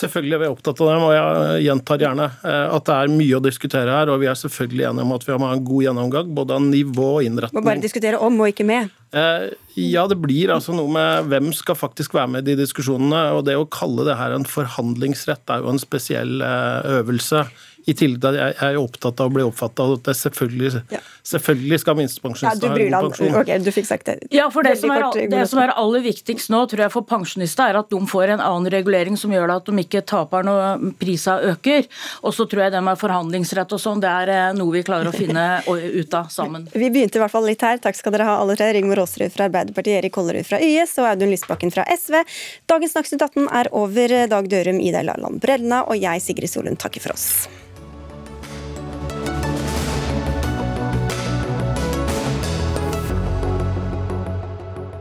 Selvfølgelig er vi opptatt av dem, og jeg gjentar gjerne eh, at det er mye å diskutere her. Og vi er selvfølgelig enige om at vi må ha en god gjennomgang, både av nivå og innretning. Må bare diskutere om og ikke med. Eh, ja, det blir altså noe med hvem skal faktisk være med i de diskusjonene. Og det å kalle det her en forhandlingsrett er jo en spesiell eh, øvelse. I tillegg til at jeg er opptatt av å bli oppfatta av at det selvfølgelig, ja. selvfølgelig skal minstepensjonister ja, ha god pensjon. Ok, du fikk sagt det. Ja, for det, som er, det som er, aller viktigst nå, tror jeg for pensjonister, er at de får en annen regulering som gjør at de ikke taper når prisa øker. Og så tror jeg det med forhandlingsrett og sånn, det er eh, noe vi klarer å finne ut av sammen. Vi begynte i hvert fall litt her. Takk skal dere ha alle tre. Rigmor Aasrud fra Arbeiderpartiet, Erik Kollerud fra YS og Audun Lysbakken fra SV. Dagens Dagsnytt 18 er over. Dag Dørum, Ida Laland Brelna og jeg, Sigrid Solund, takker for oss.